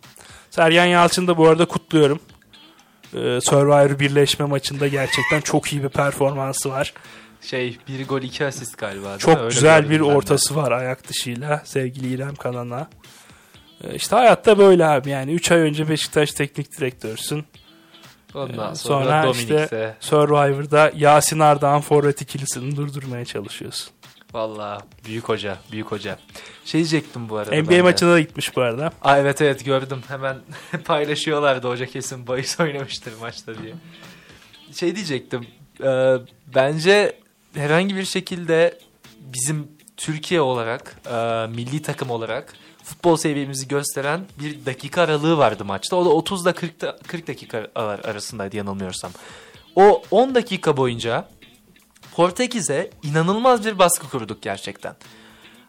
Sergen Yalçın'ı da bu arada kutluyorum. Ee, Survivor birleşme maçında gerçekten çok iyi bir performansı var. Şey bir gol iki asist galiba. mi? Çok Öyle güzel bir ben ortası var ayak dışıyla sevgili İrem Kanan'a. Ee, İşte hayatta böyle abi yani 3 ay önce Beşiktaş teknik direktörsün. Ondan Ee, sonra, sonra Dominik'se. işte Survivor'da Yasin Ardahan forvet ikilisini durdurmaya çalışıyorsun. Valla büyük hoca, büyük hoca. Şey diyecektim bu arada. NBA maçına da gitmiş bu arada. Aa, evet evet gördüm. Hemen paylaşıyorlardı hoca kesin bahis oynamıştır maçta diye. Şey diyecektim. e, bence herhangi bir şekilde bizim Türkiye olarak, e, milli takım olarak futbol seviyemizi gösteren bir dakika aralığı vardı maçta. O da 30 ile 40, da- 40 dakika ar- arasındaydı yanılmıyorsam. O 10 dakika boyunca Portekiz'e inanılmaz bir baskı kurduk gerçekten.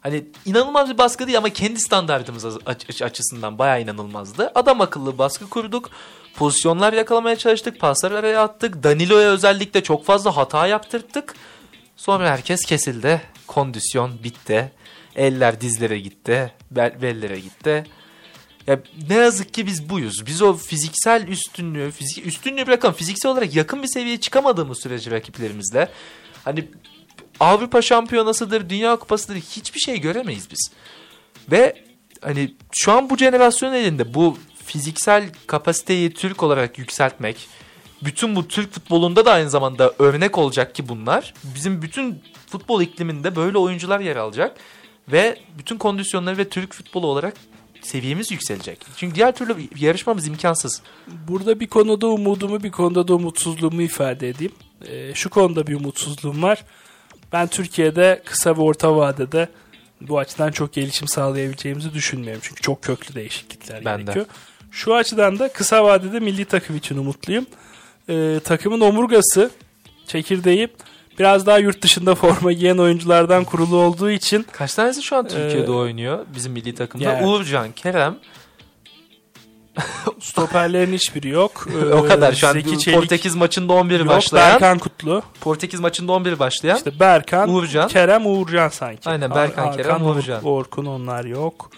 Hani inanılmaz bir baskı değil ama kendi standartımız aç- açısından bayağı inanılmazdı. Adam akıllı baskı kurduk. Pozisyonlar yakalamaya çalıştık. Paslar araya attık. Danilo'ya özellikle çok fazla hata yaptırttık. Sonra herkes kesildi. Kondisyon bitti. Eller dizlere gitti. Bel bellere gitti. Ya ne yazık ki biz buyuz. Biz o fiziksel üstünlüğü, fizik, üstünlüğü bırakalım. Fiziksel olarak yakın bir seviyeye çıkamadığımız sürece rakiplerimizle hani Avrupa Şampiyonası'dır, Dünya Kupası'dır hiçbir şey göremeyiz biz. Ve hani şu an bu jenerasyon elinde bu fiziksel kapasiteyi Türk olarak yükseltmek, bütün bu Türk futbolunda da aynı zamanda örnek olacak ki bunlar. Bizim bütün futbol ikliminde böyle oyuncular yer alacak ve bütün kondisyonları ve Türk futbolu olarak seviyemiz yükselecek. Çünkü diğer türlü yarışmamız imkansız. Burada bir konuda umudumu bir konuda da umutsuzluğumu ifade edeyim. Ee, şu konuda bir umutsuzluğum var. Ben Türkiye'de kısa ve orta vadede bu açıdan çok gelişim sağlayabileceğimizi düşünmüyorum. Çünkü çok köklü değişiklikler Ben de. gerekiyor. Şu açıdan da kısa vadede milli takım için umutluyum. Ee, takımın omurgası, çekirdeği biraz daha yurt dışında forma giyen oyunculardan kurulu olduğu için Kaç tanesi şu an Türkiye'de Ee, oynuyor bizim milli takımda? yani- Uğurcan, Kerem. stoperlerin hiçbiri yok. Ee, o kadar şu an Zeki Çelik Portekiz maçında 11 yok, başlayan. Berkan Kutlu. Portekiz maçında 11 başlayan. İşte Berkan, Uğurcan. Kerem, Uğurcan sanki. Aynen, Berkan, Ar- Kerem, Arkan, Uğurcan. Orkun onlar yok.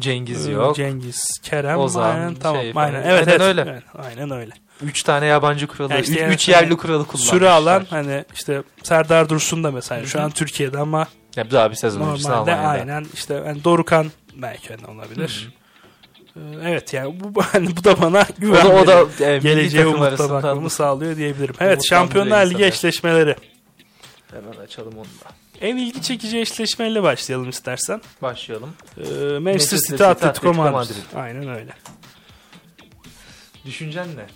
Cengiz Ee, yok. Cengiz, Kerem, Ozan, aynen, tamam. şey aynen, evet, evet, öyle. evet, aynen öyle. 3 tane yabancı kuralı, Ya 3 işte yani yerli hani kuralı kullanmışlar. Süre alan hani işte Serdar Dursun da mesela şu an Türkiye'de ama Ya daha bir sezon öncesi normalde Almanya'da. aynen işte yani Dorukan belki hani olabilir. Ee, Evet yani bu hani bu da bana O güven da, o da veriyor. e, milli geleceğe umutla bakmamı sağlıyor diyebilirim. Evet Umutlandırıyor Şampiyonlar Ligi eşleşmeleri. Hemen açalım onu da. En ilgi çekici eşleşmeyle başlayalım istersen. Başlayalım. Ee, Manchester City, City, Atletico, Atletico Madrid. Madrid. Aynen öyle. Düşüncen ne?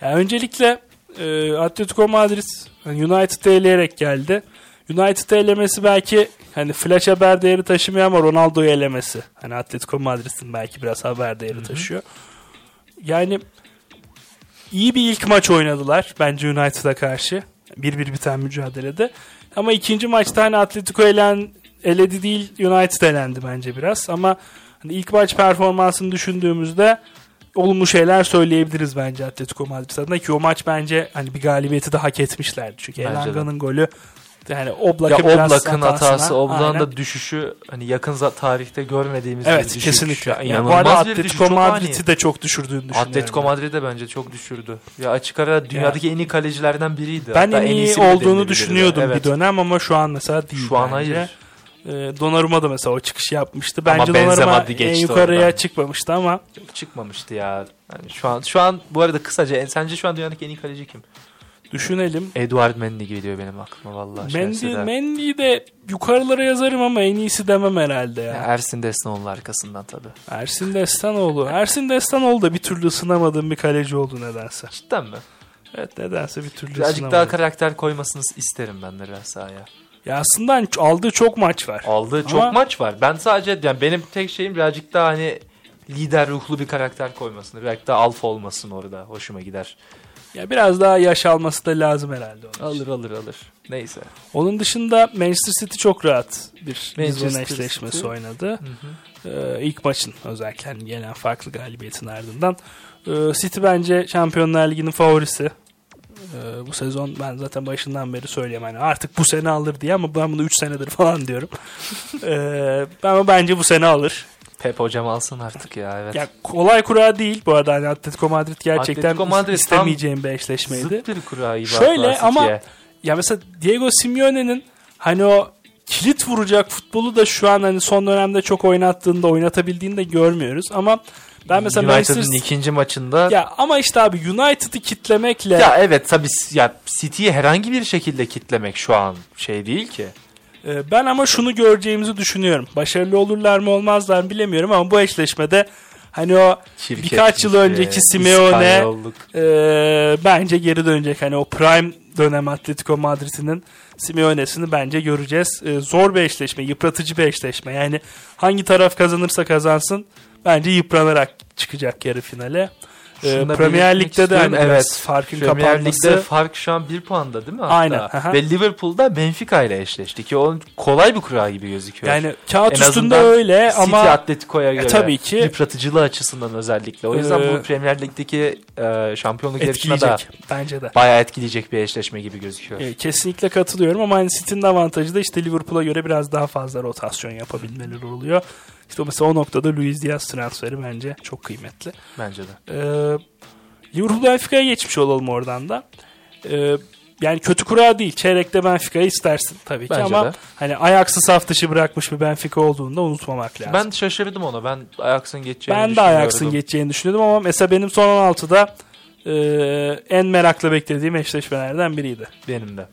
Yani öncelikle e, Atletico Madrid hani United'ı eleyerek geldi. United elemesi belki hani flash haber değeri taşımıyor ama Ronaldo'yu elemesi. Hani Atletico Madrid'in belki biraz haber değeri taşıyor. Yani iyi bir ilk maç oynadılar bence United'a karşı. 1-1 biten mücadelede. Ama ikinci maçta hani Atletico elen, eledi değil United elendi bence biraz. Ama hani ilk maç performansını düşündüğümüzde olumlu şeyler söyleyebiliriz bence Atletico Madrid adına ki o maç bence hani bir galibiyeti de hak etmişlerdi. Çünkü. Elanga'nın golü yani Ya Oblak'ı biraz Oblak'ın hatası, Oblak'ın da düşüşü hani yakın tarihte görmediğimiz bir Evet düşüş. kesinlikle. Ya, Yani bu arada bir Atletico. Madrid'i de çok düşürdüğünü düşünüyorum. Atletico. Madrid de bence çok düşürdü. Ya açık ara dünyadaki en iyi kalecilerden biriydi. Ben Hatta en iyi olduğunu düşünüyordum Evet. bir dönem ama şu an mesela değil Şu an bence. hayır. Donnarumma da mesela o çıkışı yapmıştı. Ama Bence Benzema Donnarumma en yukarıya oradan. çıkmamıştı ama Çıkmamıştı ya. Yani şu an şu an bu arada kısaca en- sence şu an dünyadaki en iyi kaleci kim? düşünelim. Eduard Mendy geliyor benim aklıma vallahi. Mendy. Mendy'yi de yukarılara yazarım ama en iyisi demem herhalde ya. Ya Ersin Destanoğlu arkasından tabii. Ersin Destanoğlu. Ersin Destanoğlu da bir türlü ısınamadığım bir kaleci oldu nedense. Cidden mi? Evet nedense bir türlü Birazcık daha karakter koymasını isterim ben de biraz sahaya. Ya aslında hani aldığı çok maç var. Aldığı çok Ama- maç var. Ben sadece yani benim tek şeyim birazcık daha hani lider ruhlu bir karakter koymasını. Birazcık daha alfa olmasın orada. Hoşuma gider. Ya biraz daha yaş alması da lazım herhalde onun için. Alır alır alır. Neyse. Onun dışında Manchester City çok rahat bir Lisbon eşleşmesi City. oynadı. Ee, ilk maçın özellikle hani gelen farklı galibiyetin ardından. Ee, City bence Şampiyonlar Ligi'nin favorisi. Ee, bu sezon ben zaten başından beri söylüyorum hani artık bu sene alır diye ama ben bunu 3 senedir falan diyorum. ee, ama bence bu sene alır. Pep hocam alsın artık ya evet. Ya kolay kura değil bu arada hani Atletico Madrid gerçekten Atletico Madrid istemeyeceğim bir eşleşmeydi. Zıt bir kura gibi Şöyle ama-. Ya mesela Diego Simeone'nin hani o kilit vuracak futbolu da şu an hani son dönemde çok oynattığında oynatabildiğini de görmüyoruz ama ben mesela United'ın Manchester ikinci maçında ya, ya ama işte abi United'ı kitlemekle evet tabii ya City'yi herhangi bir şekilde kitlemek şu an şey değil ki. e, ben ama şunu göreceğimizi düşünüyorum. Başarılı olurlar mı olmazlar mı bilemiyorum ama bu eşleşmede hani o birkaç yıl önceki Simeone e, bence geri dönecek. Hani o prime dönem Atletico Madrid'in Simeone'sini bence göreceğiz. E, zor bir eşleşme, yıpratıcı bir eşleşme. Yani hangi taraf kazanırsa kazansın bence yıpranarak çıkacak yarı finale. Ee, Şunu Premier Lig'de de hani evet. farkın Premier kapanması. Lig'de fark şu an bir puanda değil mi? Hatta? Aynen, aha. Ve Liverpool'da Benfica ile eşleşti ki o kolay bir kura gibi gözüküyor. yani kağıt En üstünde öyle City ama Atletico'ya göre tabii ki. yıpratıcılığı açısından özellikle. O yüzden Ee, bu Premier Lig'deki e, şampiyonluk yarışına da bence de. bayağı etkileyecek bir eşleşme gibi gözüküyor. E, kesinlikle katılıyorum ama hani City'nin avantajı da işte Liverpool'a göre biraz daha fazla rotasyon yapabilmeleri oluyor. İşte mesela o noktada Luis Diaz transferi bence çok kıymetli. Bence de. Ee, Liverpool Benfica'ya geçmiş olalım oradan da. Ee, yani kötü kura değil. Çeyrekte Benfica'yı istersin tabii ki Bence ama de. hani Ajax'ı saf dışı bırakmış bir Benfica olduğunu da unutmamak lazım. Ben şaşırdım ona. Ben Ajax'ın geçeceğini Ben de. Ajax'ın geçeceğini düşünüyordum ama mesela benim son 16'da e, en merakla beklediğim eşleşmelerden biriydi. Benim de.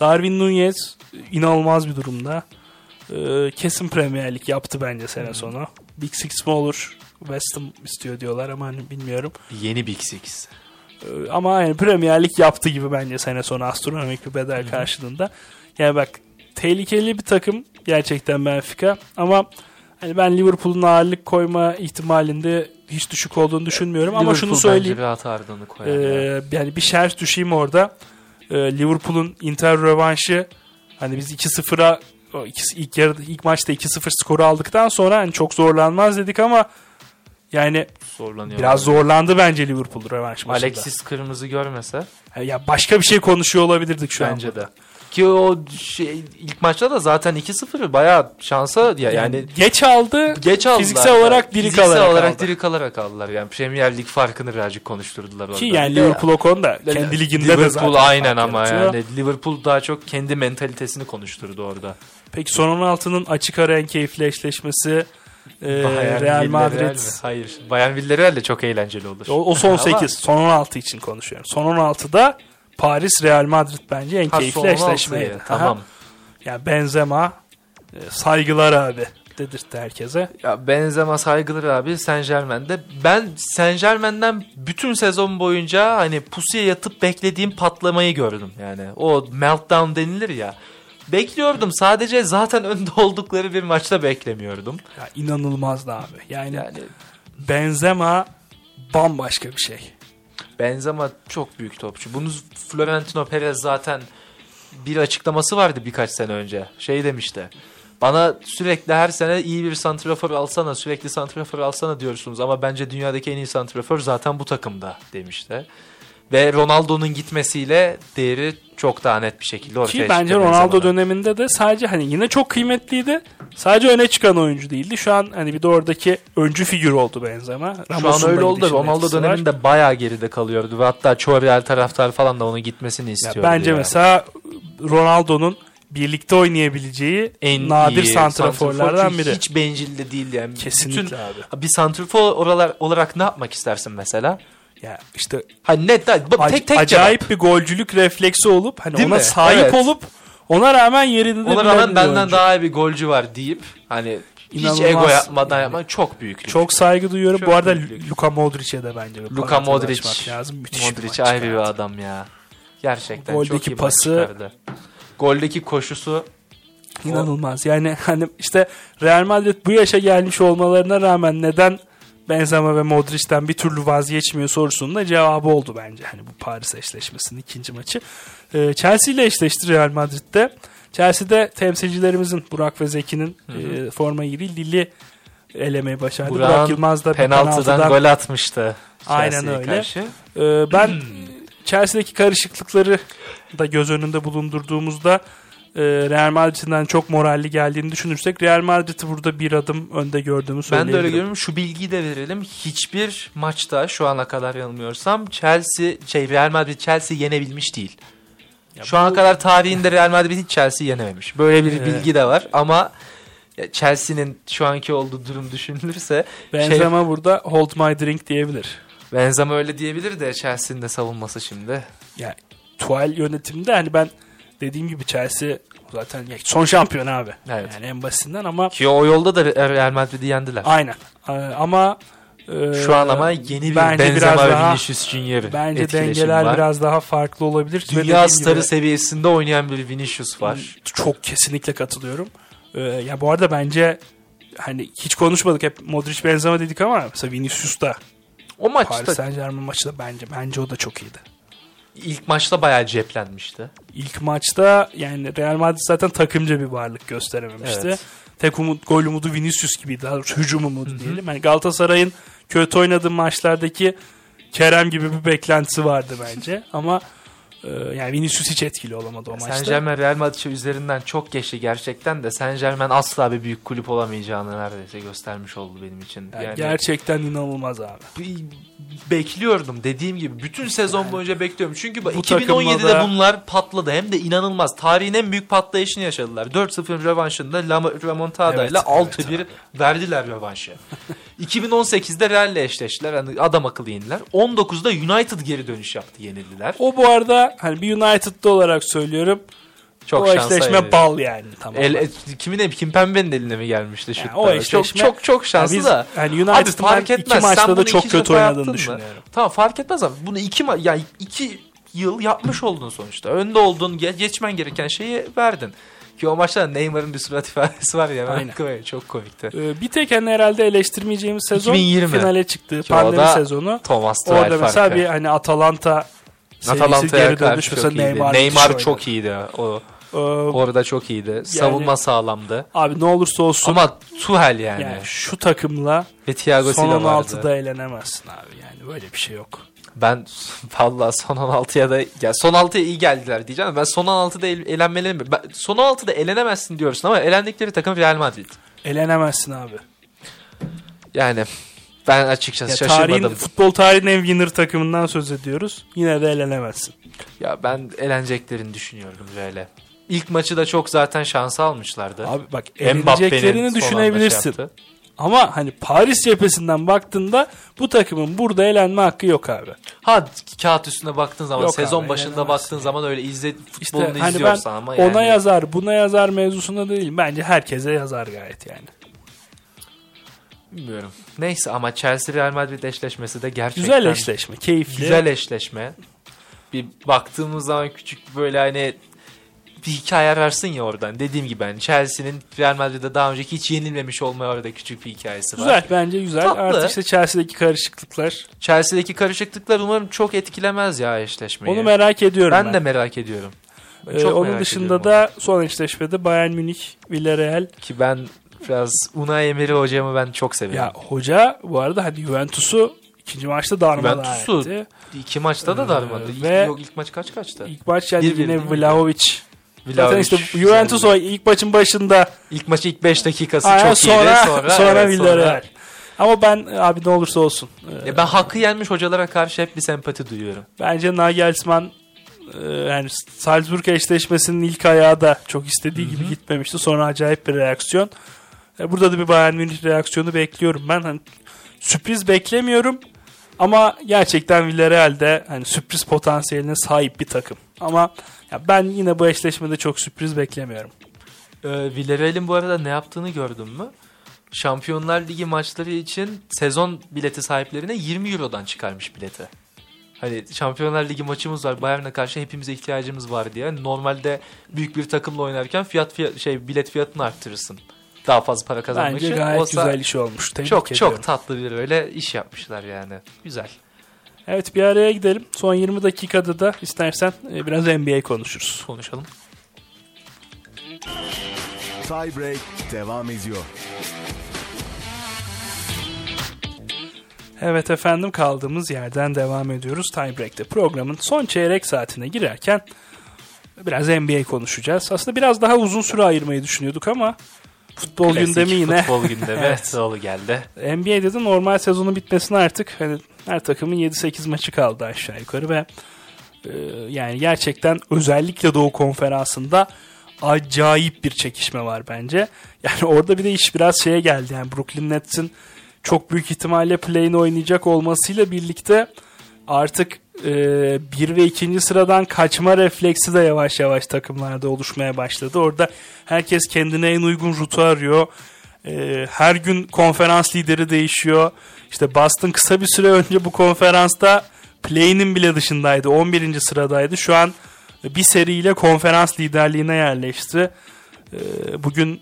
Darwin Nunez inanılmaz bir durumda. E, kesin Premier Lig yaptı bence sene sonu. Big Six mi olur? West Ham istiyor diyorlar ama hani bilmiyorum. Yeni Big Six. E, ama yani Premier Lig yaptı gibi bence sene sonu astronomik bir bedel karşılığında. Yani bak tehlikeli bir takım gerçekten Benfica ama hani ben Liverpool'un ağırlık koyma ihtimalinde hiç düşük olduğunu düşünmüyorum ama şunu Liverpool söyleyeyim. Rahat ardını koyar. ya. Ee, yani bir şerh düşeyim orada. Ee, Liverpool'un Inter rövanşı hani biz 2-0'a o ikisi- ilk yarıda ilk maçta 2-0 skoru aldıktan sonra hani çok zorlanmaz dedik ama yani Zorlanıyor. biraz zorlandı bence Liverpool rövanş maçında. Alexis kırmızı görmese Yani ya başka bir şey konuşuyor olabilirdik şu bence de. Ki o şey ilk maçta da zaten 2-0 bayağı şansa ya yani geç aldı. geç aldılar. Fiziksel olarak diri Fiziksel kalarak olarak aldı. diri kalarak aldılar. Yani Premier Lig farkını birazcık konuşturdular orada. Ki yani de- Liverpool o konuda kendi liginde de Liverpool zaten aynen fark ama yani Liverpool daha çok kendi mentalitesini konuşturdu orada. Peki son 16'nın açık ara en keyifli eşleşmesi e, Real Villarreal Madrid mi? Hayır. Bayern Villarreal de çok eğlenceli olur. O, o son Ama- 8. Son 16 için konuşuyorum. Son 16'da Paris Real Madrid bence en Ha, keyifli son 16'yı, eşleşmeydi. Tamam. Aha. Yani Benzema e, saygılar abi dedirtti herkese. Ya Benzema saygılar abi Saint Germain'de. Ben Saint Germain'den bütün sezon boyunca hani pusuya yatıp beklediğim patlamayı gördüm. Yani o meltdown denilir ya. Bekliyordum sadece zaten önde oldukları bir maçta beklemiyordum. Ya inanılmazdı abi. Yani, Yani Benzema bambaşka bir şey. Benzema çok büyük topçu. Bunu Florentino Perez zaten bir açıklaması vardı birkaç sene önce. Şey demişti. Bana sürekli her sene iyi bir santrafor alsana, sürekli santrafor alsana diyorsunuz ama bence dünyadaki en iyi santrafor zaten bu takımda demişti. Ve Ronaldo'nun gitmesiyle değeri çok daha net bir şekilde ortaya Ki çıktı. bence Ronaldo döneminde de sadece hani yine çok kıymetliydi. Sadece öne çıkan oyuncu değildi. Şu an hani bir de oradaki öncü figür oldu Benzema. Şu an Ramos'un öyle oldu. Ronaldo etkisi var. döneminde bayağı geride kalıyordu ve hatta çoğu Real taraftar falan da onun gitmesini Ya istiyordu. bence yani. mesela Ronaldo'nun birlikte oynayabileceği en nadir iyi santraforlardan santrafor. biri. Hiç bencil de değil yani. Kesinlikle Bütün, abi. bir santrafor oralar, olarak ne yapmak istersin mesela? Ya işte Hani net bak, tek tek acayip cevap. bir golcülük refleksi olup hani Değil ona mi? sahip Evet. olup ona rağmen yerinde Ona rağmen bir benden oyuncu. daha iyi bir golcü var deyip hani hiç İnanılmaz. ego yapmadan Yani. yapmak çok büyük. çok saygı duyuyorum. Çok Bu arada büyük. Luka Modric'e de bence bir Luka Modric. lazım. Müthiş bir Modric maç ayrı bir adam ya. Gerçekten Goldeki çok iyi pası-. Goldeki koşusu İnanılmaz. Yani hani işte Real Madrid bu yaşa gelmiş olmalarına rağmen neden Benzema ve Modric'ten bir türlü vazgeçmiyor sorusunun da cevabı oldu bence. Hani bu Paris eşleşmesinin ikinci maçı. Ee, Chelsea ile eşleşti Real Madrid'de. Chelsea'de temsilcilerimizin Burak ve Zeki'nin e, forma giydiği Lille elemeyi başardı. Burak Burak'ın Yılmaz da bir penaltıdan gol atmıştı. Aynen öyle. Karşı. Ee, ben Chelsea'deki karışıklıkları da göz önünde bulundurduğumuzda e, Real Madrid'den çok moralli geldiğini düşünürsek Real Madrid'i burada bir adım önde gördüğümü Ben söyleyebilirim. de öyle görüyorum. Şu bilgiyi de verelim. Hiçbir maçta şu ana kadar yanılmıyorsam Chelsea, şey Real Madrid Chelsea yenebilmiş değil. şu ana kadar tarihinde Real Madrid hiç Chelsea yenememiş. Böyle bir Ee, bilgi de var ama ya Chelsea'nin şu anki olduğu durum düşünülürse Benzema burada hold my drink diyebilir. Benzema öyle diyebilir de Chelsea'nin de savunması şimdi. Yani Tuval yönetiminde hani ben dediğim gibi Chelsea zaten son şampiyon abi. Evet. Yani en basitinden ama Ki o yolda da Real Madrid'i yendiler. aynen. Ee, ama e, Şu an ama yeni bir bence Benzema biraz ve daha- Vinicius Junior Bence dengeler var. biraz daha farklı olabilir. Dünya starı gibi- seviyesinde oynayan bir Vinicius var. Çok kesinlikle katılıyorum. Ee, ya bu arada bence hani hiç konuşmadık hep Modric Benzema dedik ama mesela Vinicius da O Paris maçta Saint Germain maçı da bence bence o da çok iyiydi. İlk maçta bayağı ceplenmişti. İlk maçta yani Real Madrid zaten takımca bir varlık gösterememişti. Evet. Tek umut, gol umudu Vinicius gibiydi. Daha doğrusu hücum umudu diyelim. Yani Galatasaray'ın kötü oynadığı maçlardaki Kerem gibi bir beklentisi vardı bence. Ama yani Vinicius hiç etkili olamadı o maçta. Saint Germain Real Madrid üzerinden çok geçti gerçekten de Saint Germain asla bir büyük kulüp olamayacağını neredeyse göstermiş oldu benim için. Yani Yani, gerçekten inanılmaz abi. bekliyordum dediğim gibi bütün sezon boyunca bekliyorum. Çünkü Bu 2017'de takımla da- bunlar patladı hem de inanılmaz. Tarihin en büyük patlayışını yaşadılar. 4-0 rövanşında La Remontada Evet, ile evet 6-1 abi. verdiler rövanşı. 2018'de Real'le eşleştiler. Hani adam akıllı yendiler. 19'da United geri dönüş yaptı yenildiler. O bu arada hani bir United'lı olarak söylüyorum. Çok o eşleşme yenildi. bal yani tamam. El, e, kimin ev- Kim Pembe'nin eline mi gelmişti şutlar? o eşleşme- çok çok çok şanslı biz, da. hani Abi United'ın fark iki etmez. Sen maçta da bunu çok iki kötü oynadığını mı? düşünüyorum. Tamam fark etmez ama bunu iki ma- yani iki yıl yapmış oldun sonuçta. Önde olduğun ge- geçmen gereken şeyi verdin. Ki o maçta Neymar'ın bir surat ifadesi var ya. Aynen. Çok komikti. Ee, bir tek hani herhalde eleştirmeyeceğimiz sezon 2020. finale çıktı. Ki o Pandemi sezonu. Thomas Tuchel Orada mesela farkı. bir hani Atalanta Atalanta'ya geri karşı mesela. Neymar, Neymar, çok iyiydi. O Ee, orada çok iyiydi. Savunma sağlamdı. abi ne olursa olsun Ama Tuchel yani. yani şu takımla Ve Thiago son Silva vardı. 16'da eğlenemezsin abi yani böyle bir şey yok. Ben vallahi son 16'ya da ya son 16'ya iyi geldiler diyeceğim. Ben son 16'da el, elenmeleri mi? Ben, son 16'da elenemezsin diyorsun ama elendikleri takım Real Madrid. Eğlenemezsin abi. Yani ben açıkçası Ya tarihin, şaşırmadım. futbol tarihinin en winner takımından söz ediyoruz. Yine de eğlenemezsin. Ya ben eleneceklerini düşünüyorum Real'e. İlk maçı da çok zaten şansı almışlardı. Abi bak son anda düşünebilirsin. şey yaptı. Ama hani Paris cephesinden baktığında bu takımın burada eğlenme hakkı yok abi. ha kağıt üstüne baktığın zaman Yok sezon abi, başında baktığın yani. zaman öyle izle İşte futbolunu hani ben izliyorsan ama ona yani yazar buna yazar mevzusunda değil. Bence herkese yazar gayet yani. bilmiyorum. Neyse ama Chelsea Real Madrid eşleşmesi de gerçekten Güzel eşleşme, keyifli. Güzel eşleşme. Bir baktığımız zaman küçük böyle hani bir hikaye ararsın ya oradan. Dediğim gibi hani Chelsea'nin Real Madrid'de daha önceki hiç yenilmemiş olmaya orada küçük bir hikayesi var. Güzel bence güzel. Tatlı. Artık işte Chelsea'deki karışıklıklar. Chelsea'deki karışıklıklar umarım çok etkilemez ya eşleşmeyi. Onu merak ediyorum ben. ben, de merak ediyorum. Ben Ee, onun dışında da son eşleşmede Bayern Münih, Villarreal. onu. ki ben biraz Unai Emery hocamı ben çok seviyorum. Ya hoca bu arada hadi Juventus'u ikinci maçta darmadağın Juventus'u etti. İki maçta da darmadı. Ee, İlk- ve- Yok ilk maç kaç kaçtı? İlk maç yani Bir yine değil mi? Vlahovic. Zaten işte. Juventus o ilk maçın başında İlk maçı ilk 5 dakikası Aynen, çok sonra, iyiydi. Sonra, sonra evet, Villarreal. Ama ben abi ne olursa olsun. e, ben hakkı yenmiş hocalara karşı hep bir sempati duyuyorum. Bence Nagelsmann e, yani Salzburg eşleşmesinin ilk ayağı da çok istediği gibi gitmemişti. Sonra acayip bir reaksiyon. E, Burada da bir Bayern Münih reaksiyonu bekliyorum ben. Hani sürpriz beklemiyorum ama gerçekten Villarreal'de hani sürpriz potansiyeline sahip bir takım. Ama ya ben yine bu eşleşmede çok sürpriz beklemiyorum. Ee, Villarreal'in bu arada ne yaptığını gördün mü? Şampiyonlar Ligi maçları için sezon bileti sahiplerine 20 Euro'dan çıkarmış bileti. Hani Şampiyonlar Ligi maçımız var. Bayern'e karşı hepimize ihtiyacımız var diye. Hani normalde büyük bir takımla oynarken fiyat, fiyat şey bilet fiyatını arttırırsın. Daha fazla para kazanmak Bence için. gayet Olsa güzel iş olmuş. Tebrik çok ediyorum. çok tatlı bir öyle iş yapmışlar yani. Güzel. Evet bir araya gidelim. Son 20 dakikada da istersen e, biraz NBA konuşuruz. Konuşalım. Tiebreak devam ediyor. Evet efendim kaldığımız yerden devam ediyoruz. Tiebreak'te programın son çeyrek saatine girerken biraz NBA konuşacağız. Aslında biraz daha uzun süre ayırmayı düşünüyorduk ama futbol Klasik gündemi yine. Futbol gündemi Evet. dolu geldi. NBA'de de normal sezonun bitmesine artık hani her takımın 7-8 maçı kaldı aşağı yukarı ve e, yani gerçekten özellikle Doğu Konferansı'nda acayip bir çekişme var bence. Yani orada bir de iş biraz şeye geldi. Yani Brooklyn Nets'in çok büyük ihtimalle play'ini oynayacak olmasıyla birlikte artık e, ve ikinci sıradan kaçma refleksi de yavaş yavaş takımlarda oluşmaya başladı. Orada herkes kendine en uygun rutu arıyor. E, her gün konferans lideri değişiyor. İşte Boston kısa bir süre önce bu konferansta play'inin bile dışındaydı. 11. sıradaydı. Şu an bir seriyle konferans liderliğine yerleşti. E, bugün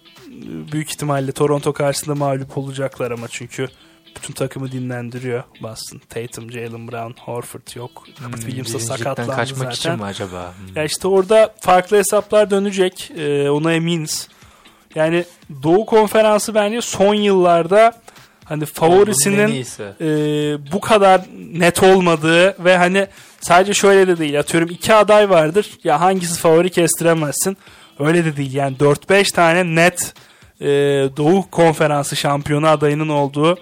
büyük ihtimalle Toronto karşısında mağlup olacaklar ama çünkü bütün takımı dinlendiriyor Boston. Tatum, Jalen Brown, Horford yok. Robert Williams da sakatlandı kaçmak zaten. için mi acaba? Hmm. Ya işte orada farklı hesaplar dönecek. Ee, ona eminiz. Yani Doğu Konferansı bence son yıllarda hani favorisinin e, bu kadar net olmadığı ve hani sadece şöyle de değil. Atıyorum iki aday vardır. Ya hangisi favori kestiremezsin. Öyle de değil. Yani 4-5 tane net e, Doğu Konferansı şampiyonu adayının olduğu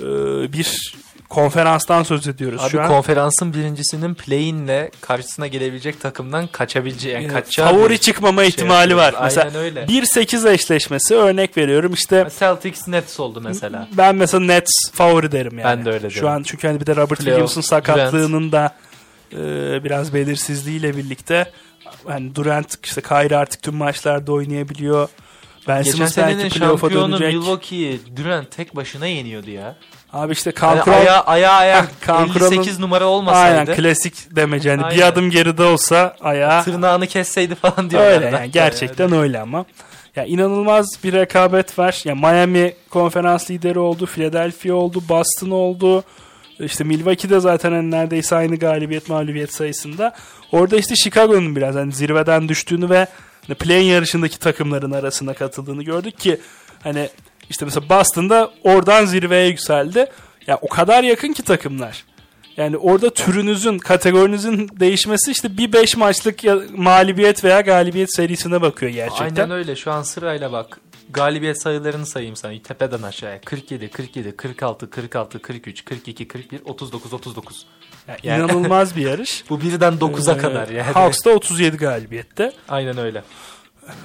e, bir konferanstan söz ediyoruz Abi şu an. konferansın birincisinin play-in'le karşısına gelebilecek takımdan kaçabileceği yani kaçacağı favori bir çıkmama şey ihtimali var. yapıyoruz. Mesela Aynen öyle. 1-8 eşleşmesi örnek veriyorum. İşte Celtics Nets oldu mesela. ben mesela Nets favori derim yani. Ben de öyle Şu derim. an çünkü hani bir de Robert Playoff, Williams'ın sakatlığının da e, biraz belirsizliğiyle birlikte hani Durant işte Kyrie artık tüm maçlarda oynayabiliyor. Ben Geçen senenin şampiyonu dönecek. Milwaukee'yi Durant tek başına yeniyordu ya. Abi işte Yani Kankron aya aya aya Kankuran'ın- 58 numara olmasaydı aynen klasik demece. Bir Aynen. adım geride olsa ayağı tırnağını kesseydi falan diyorlar. Öyle yani gerçekten öyle ama. Ya inanılmaz bir rekabet var. Ya Miami konferans lideri oldu, Philadelphia oldu, Boston oldu. İşte Milwaukee de zaten hani neredeyse aynı galibiyet mağlubiyet sayısında. Orada işte Chicago'nun biraz hani zirveden düştüğünü ve hani play yarışındaki takımların arasına katıldığını gördük ki hani işte mesela Boston'da oradan zirveye yükseldi. Ya o kadar yakın ki takımlar. Yani orada türünüzün, kategorinizin değişmesi işte bir 5 maçlık mağlubiyet veya galibiyet serisine bakıyor gerçekten. Aynen öyle. Şu an sırayla bak. Galibiyet sayılarını sayayım sana. Tepeden aşağıya. 47, 47, 46, 46, 43, 42, 41, 39, 39. Yani Yani- İnanılmaz bir yarış. Bu birden 9'a Ee, kadar yani. Hawks da 37 galibiyette. Aynen öyle.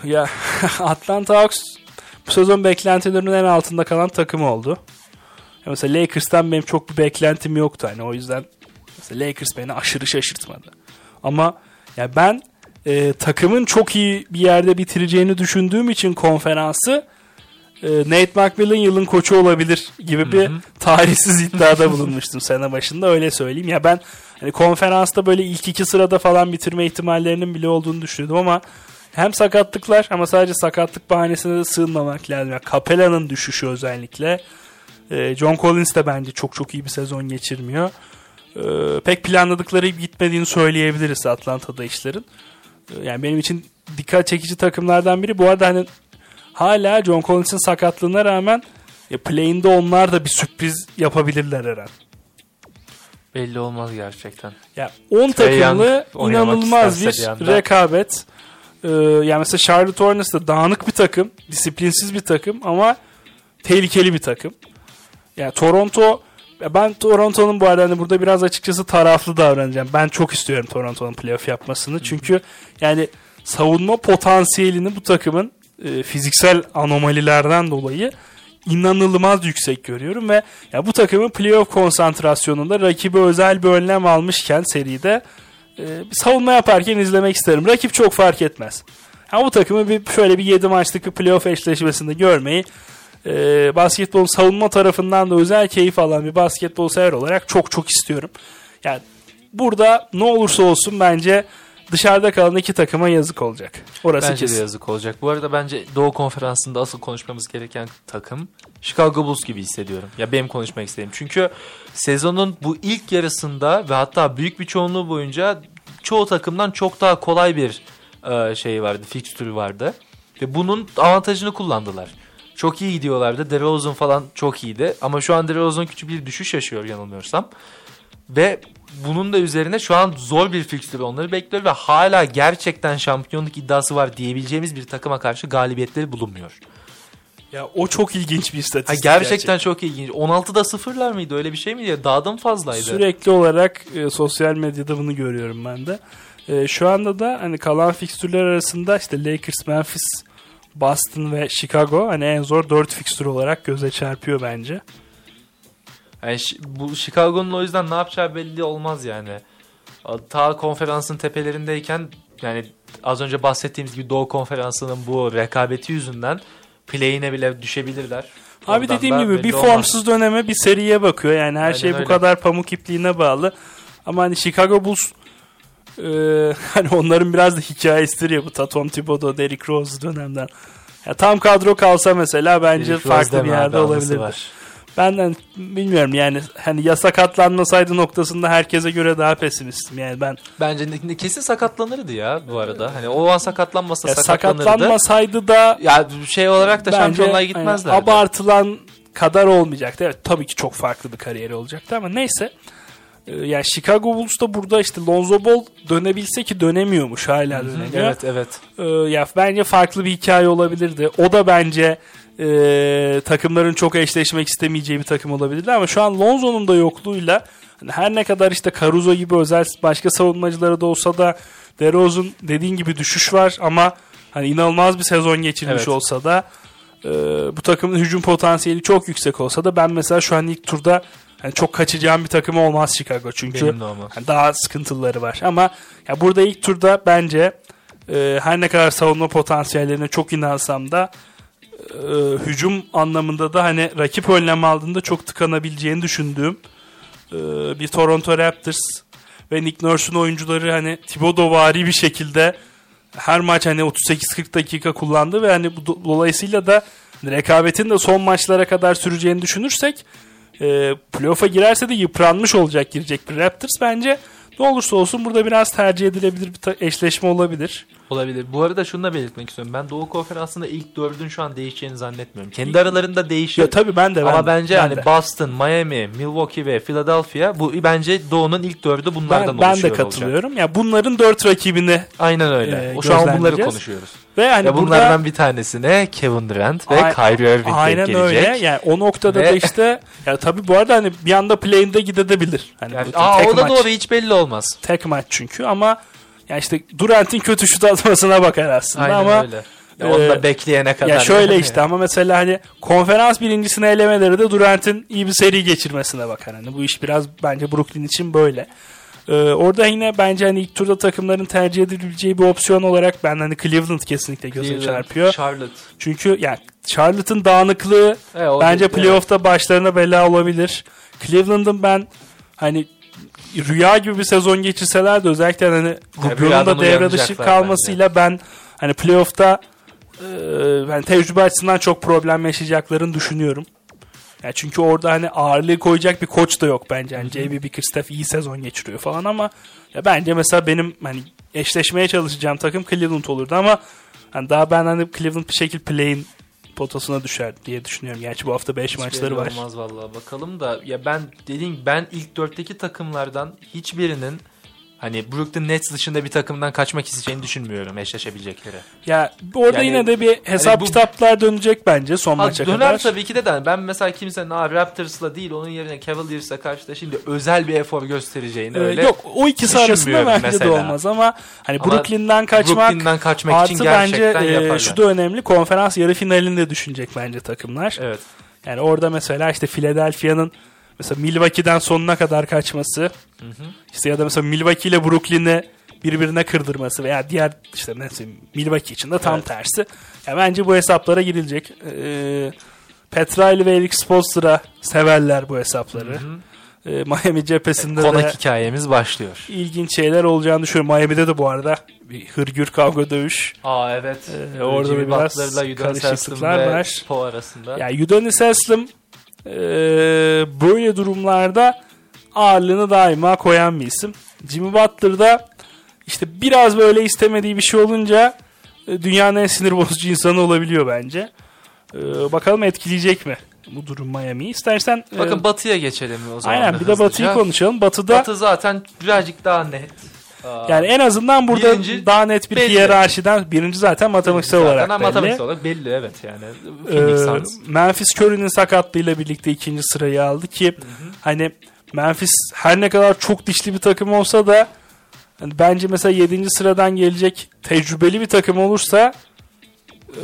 Ya Atlanta Hawks bu sezon beklentilerinin en altında kalan takım oldu. Ya mesela Lakers'tan benim çok bir beklentim yoktu hani o yüzden mesela Lakers beni aşırı şaşırtmadı. Ama ya ben e, takımın çok iyi bir yerde bitireceğini düşündüğüm için konferansı e, Nate McMillan yılın koçu olabilir gibi bir tarihsiz iddiada bulunmuştum sene başında öyle söyleyeyim. Ya ben hani konferansta böyle ilk iki sırada falan bitirme ihtimallerinin bile olduğunu düşünüyordum ama hem sakatlıklar ama sadece sakatlık bahanesine de sığınmamak lazım. Yani Capella'nın düşüşü özellikle. Ee, John Collins de bence çok çok iyi bir sezon geçirmiyor. Ee, pek planladıkları gitmediğini söyleyebiliriz Atlanta'da işlerin. Ee, yani benim için dikkat çekici takımlardan biri. Bu arada hani hala John Collins'in sakatlığına rağmen ya play'inde onlar da bir sürpriz yapabilirler her an. Belli olmaz gerçekten. Ya 10 Trae takımlı Young inanılmaz bir, anda. rekabet. Ee, yani mesela Charlotte Hornets da dağınık bir takım, disiplinsiz bir takım ama tehlikeli bir takım. Yani Toronto ben Toronto'nun bu arada hani burada biraz açıkçası taraflı davranacağım. Ben çok istiyorum Toronto'nun playoff yapmasını. Çünkü yani savunma potansiyelini bu takımın e, fiziksel anomalilerden dolayı inanılmaz yüksek görüyorum ve ya bu takımın playoff konsantrasyonunda rakibi özel bir önlem almışken seride e, savunma yaparken izlemek isterim. Rakip çok fark etmez. Ha bu takımı bir şöyle bir 7 maçlık bir playoff eşleşmesinde görmeyi e, basketbol savunma tarafından da özel keyif alan bir basketbol sever olarak çok çok istiyorum. Yani burada ne olursa olsun bence dışarıda kalan iki takıma yazık olacak. Orası Bence de kesin. yazık olacak. Bu arada bence Doğu Konferansı'nda asıl konuşmamız gereken takım Chicago Bulls gibi hissediyorum. Ya benim konuşmak istediğim. Çünkü sezonun bu ilk yarısında ve hatta büyük bir çoğunluğu boyunca çoğu takımdan çok daha kolay bir e, şey vardı, fikstürü vardı. Ve bunun avantajını kullandılar. Çok iyi gidiyorlardı. DeRozan falan çok iyiydi. Ama şu an DeRozan küçük bir düşüş yaşıyor yanılmıyorsam. Ve bunun da üzerine şu an zor bir fikstür onları bekliyor ve hala gerçekten şampiyonluk iddiası var diyebileceğimiz bir takıma karşı galibiyetleri bulunmuyor. Ya o çok ilginç bir Ha, istatistik. gerçekten çok ilginç. 16'da sıfırlar mıydı öyle bir şey miydi? Daha da mı fazlaydı? Sürekli olarak e, sosyal medyada bunu görüyorum ben de. E, şu anda da hani kalan fikstürler arasında işte Lakers, Memphis, Boston ve Chicago hani en zor 4 fikstür olarak göze çarpıyor bence. Yani bu Chicago'nun o yüzden ne yapacağı belli olmaz yani. Ta konferansın tepelerindeyken yani az önce bahsettiğimiz gibi Doğu Konferansı'nın bu rekabeti yüzünden play'ine bile düşebilirler. Abi Oradan dediğim gibi bir olmaz. formsuz döneme bir seriye bakıyor. Yani her Aynen şey bu öyle. kadar pamuk ipliğine bağlı. Ama hani Chicago Bulls e, hani onların biraz da hikayesidir ya bu Tatum Thibodeau, Derrick Rose dönemden. Ya tam kadro kalsa mesela bence Derrick farklı bir yerde var. Benden bilmiyorum yani hani ya sakatlanmasaydı noktasında herkese göre daha pesimistim. Yani ben Bence kesin sakatlanırdı ya bu arada. Hani o an sakatlanmasa ya sakatlanırdı. sakatlanmasaydı da Ya şey olarak da bence şampiyonluğa gitmezlerdi. abartılan kadar olmayacaktı. Evet tabii ki çok farklı bir kariyeri olacaktı ama neyse. Ee, Yani Chicago Bulls da burada işte Lonzo Ball dönebilse ki dönemiyormuş hala dönemiyor. Evet evet. Ee, ya bence farklı bir hikaye olabilirdi. O da bence e, takımların çok eşleşmek istemeyeceği bir takım olabilirdi ama şu an Lonzo'nun da yokluğuyla hani her ne kadar işte Caruso gibi özel başka savunmacıları da olsa da DeRozan dediğin gibi düşüş var ama hani inanılmaz bir sezon geçirmiş Evet. olsa da e, bu takımın hücum potansiyeli çok yüksek olsa da ben mesela şu an ilk turda hani çok kaçacağım bir takım olmaz Chicago çünkü olmaz. yani daha sıkıntıları var ama ya burada ilk turda bence e, her ne kadar savunma potansiyellerine çok inansam da e, hücum anlamında da hani rakip önlem aldığında çok tıkanabileceğini düşündüğüm e, bir Toronto Raptors ve Nick Nurse'un oyuncuları hani Thibodeau-vari bir şekilde her maç hani 38-40 dakika kullandı ve hani bu do- dolayısıyla da rekabetin de son maçlara kadar süreceğini düşünürsek e, playoff'a girerse de yıpranmış olacak girecek bir Raptors bence ne olursa olsun burada biraz tercih edilebilir bir ta- eşleşme olabilir. Olabilir. Bu arada şunu da belirtmek istiyorum. Ben Doğu Konferansı'nda ilk dördün şu an değişeceğini zannetmiyorum. Kendi aralarında değişir. Ya tabii ben de ben Ama de, bence ben hani de. Boston, Miami, Milwaukee ve Philadelphia bu bence Doğu'nun ilk dördü bunlardan ben, ben de oluşuyor olacak. katılıyorum. Ya bunların dört rakibini Aynen öyle. O şu an bunları konuşuyoruz. ve hani ya burada bunlardan bir tanesine Kevin Durant ve Ay- Kyrie Irving aynen gelecek. öyle. Yani o noktada Ve- da işte ya tabii bu arada hani bir anda play'inde gidebilir. Hani Yani, aa, o da maç, doğru hiç belli olmaz. tek maç çünkü ama ya işte Durant'in kötü şut atmasına bakar aslında Aynen ama öyle. Ya onu da e, bekleyene kadar. ya şöyle işte ama mesela hani konferans birincisine elemeleri de Durant'in iyi bir seri geçirmesine bakar. Hani bu iş biraz bence Brooklyn için böyle. Ee, orada yine bence hani ilk turda takımların tercih edilebileceği bir opsiyon olarak ben hani Cleveland kesinlikle göze Cleveland, çarpıyor. Charlotte. Çünkü yani Charlotte'ın dağınıklığı E, bence playoff'ta başlarına bela olabilir. Cleveland'ın ben hani rüya gibi bir sezon geçirseler de özellikle hani Rubio'nun da devre dışı kalmasıyla ben hani playoff'ta e, ben tecrübe açısından çok problem yaşayacaklarını düşünüyorum. Yani çünkü orada hani ağırlığı koyacak bir koç da yok bence. Yani JB Bickerstaff iyi sezon geçiriyor falan ama ya bence mesela benim hani eşleşmeye çalışacağım takım Cleveland olurdu ama hani daha ben hani Cleveland bir şekilde play'in potasına düşer diye düşünüyorum. Gerçi bu hafta 5 Hiç maçları var. Olmaz vallahi bakalım da ya ben dediğim ben ilk dörtteki takımlardan hiçbirinin hani Brooklyn Nets dışında bir takımdan kaçmak isteyeceğini düşünmüyorum eşleşebilecekleri. Ya orada Yani- yine de bir hesap bu- kitaplar dönecek bence son Ha, maça döner kadar. tabii ki de de ben mesela kimsenin Aa, Raptors'la değil onun yerine Cavaliers'la karşılaşayım diye özel bir efor göstereceğini Ee, öyle. yok o ikisi arasında bence de mesela. olmaz ama hani Ama Brooklyn'den kaçmak Brooklyn'den kaçmak artı için bence e, yaparlar. şu da önemli konferans yarı finalinde düşünecek bence takımlar. Evet. Yani orada mesela işte Philadelphia'nın mesela Milwaukee'den sonuna kadar kaçması işte ya da mesela Milwaukee ile Brooklyn'i birbirine kırdırması veya diğer işte mesela Milwaukee için de tam Evet. tersi. Ya bence bu hesaplara girilecek. Ee, Petrali ve Eric Spoelstra severler bu hesapları. Ee, Miami cephesinde de Konak hikayemiz başlıyor. ilginç şeyler olacağını düşünüyorum. Miami'de de bu arada bir hırgür kavga dövüş. Aa evet. Ee, orada Jimmy da biraz karışıklıklar var. Poe arasında. Yani Udonis Haslem e, böyle durumlarda ağırlığını daima koyan bir isim. Jimmy Butler da işte biraz böyle istemediği bir şey olunca e, dünyanın en sinir bozucu insanı olabiliyor bence. E, bakalım etkileyecek mi bu durum Miami'yi? İstersen e, Bakın Batı'ya geçelim o zaman. aynen bir de hızlıca. Batı'yı konuşalım. Batı'da Batı zaten birazcık daha net. Aa, yani en azından burada Birinci daha net bir belli. hiyerarşiden birinci zaten matematiksel zaten olarak belli. matematiksel olarak belli evet yani. Ee. Memphis Curry'nin sakatlığıyla birlikte ikinci sırayı aldı ki hani Memphis her ne kadar çok dişli bir takım olsa da hani bence mesela 7. sıradan gelecek tecrübeli bir takım olursa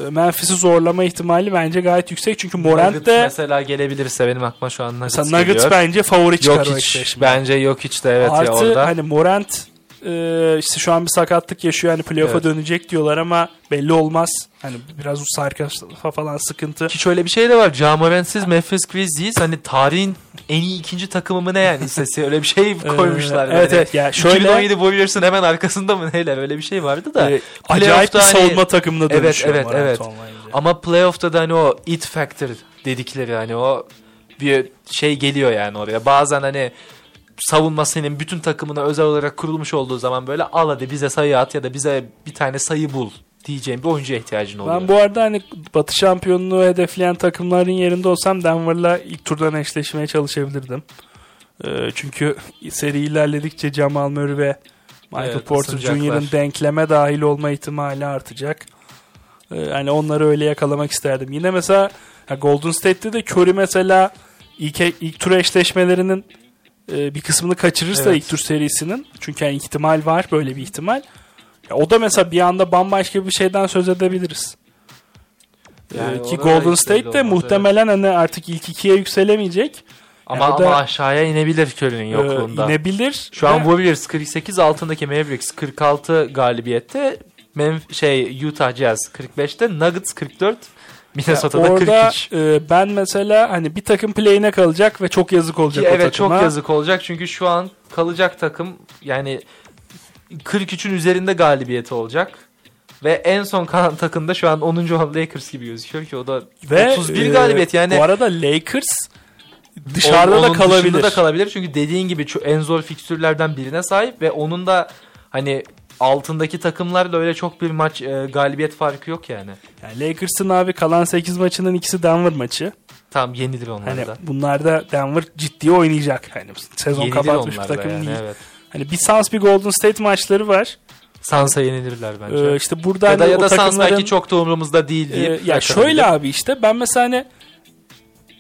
e, Memphis'i zorlama ihtimali bence gayet yüksek. Çünkü Morant Nuggets de mesela gelebilirse benim aklıma şu an Nuggets, mesela Nuggets geliyor. bence favori çıkar Yok o hiç. eşleşmeye. Bence yok hiç de evet ya Artı orada. hani Morant e, işte şu an bir sakatlık yaşıyor. Hani playoff'a Evet. dönecek diyorlar ama belli olmaz. Hani biraz sarkafa falan sıkıntı. Ki şöyle bir şey de var. Jamorantsiz Memphis Grizzlies hani tarihin en iyi ikinci takımı mı ne yani istese öyle bir şey koymuşlar. Ee, evet böyle. evet ya şöyle 2017 Warriors'ın hemen arkasında mı neler öyle bir şey vardı da. e, acayip bir hani- savunma takımına Evet, dönüşüyor evet, evet. olmayınca. Ama playoff'ta da hani o it factor dedikleri hani o bir şey geliyor yani oraya. Bazen hani savunma senin bütün takımına özel olarak kurulmuş olduğu zaman böyle al hadi bize sayı at ya da bize bir tane sayı bul diyeceğim bir oyuncuya ihtiyacın oluyor. Ben bu arada hani Batı şampiyonluğu hedefleyen takımların yerinde olsam Denver'la ilk turdan eşleşmeye çalışabilirdim. Ee, çünkü seri ilerledikçe Jamal Murray ve Michael Evet, Porter. Jr.'ın denkleme dahil olma ihtimali artacak. Ee, hani onları öyle yakalamak isterdim. Yine mesela Golden State'te de Curry mesela ilk, ilk tur eşleşmelerinin e, bir kısmını kaçırırsa Evet. ilk tur serisinin çünkü yani ihtimal var böyle bir ihtimal. Ya o da mesela bir anda bambaşka bir şeyden söz edebiliriz. Yani Ee, ki Golden State de muhtemelen hani artık ilk ikiye yükselemeyecek. ama, Yani ama aşağıya inebilir Curry'nin Ee, yokluğunda. inebilir. Şu an Warriors 48 altındaki Mavericks 46 galibiyette Memf şey Utah Jazz 45'te Nuggets 44 Minnesota'da orada 43. e, ben mesela hani bir takım play'ine kalacak ve çok yazık Ki olacak o evet çok takıma. yazık olacak çünkü şu an kalacak takım yani 43'ün üzerinde galibiyeti olacak. Ve en son kalan takım da şu an 10. olan Lakers gibi gözüküyor ki o da Ve 31 e, galibiyet yani. Bu arada Lakers dışarıda Onun da kalabilir. dışında da kalabilir çünkü dediğin gibi en zor fikstürlerden birine sahip ve onun da hani altındaki takımlarla öyle çok bir maç e, galibiyet farkı yok yani. Yani Lakers'ın abi kalan 8 maçının ikisi Denver maçı. Tamam yenilir onlar Hani da. bunlarda Denver ciddi oynayacak. Hani sezon Yenilir kapatmış bir takım yani, değil. evet. Hani bir Suns bir Golden State maçları var. Sansa yenilirler bence. Ee, işte burada ya da hani ya da Sans belki çok da umurumuzda değil diye. ya bırakabilir. şöyle abi işte ben mesela hani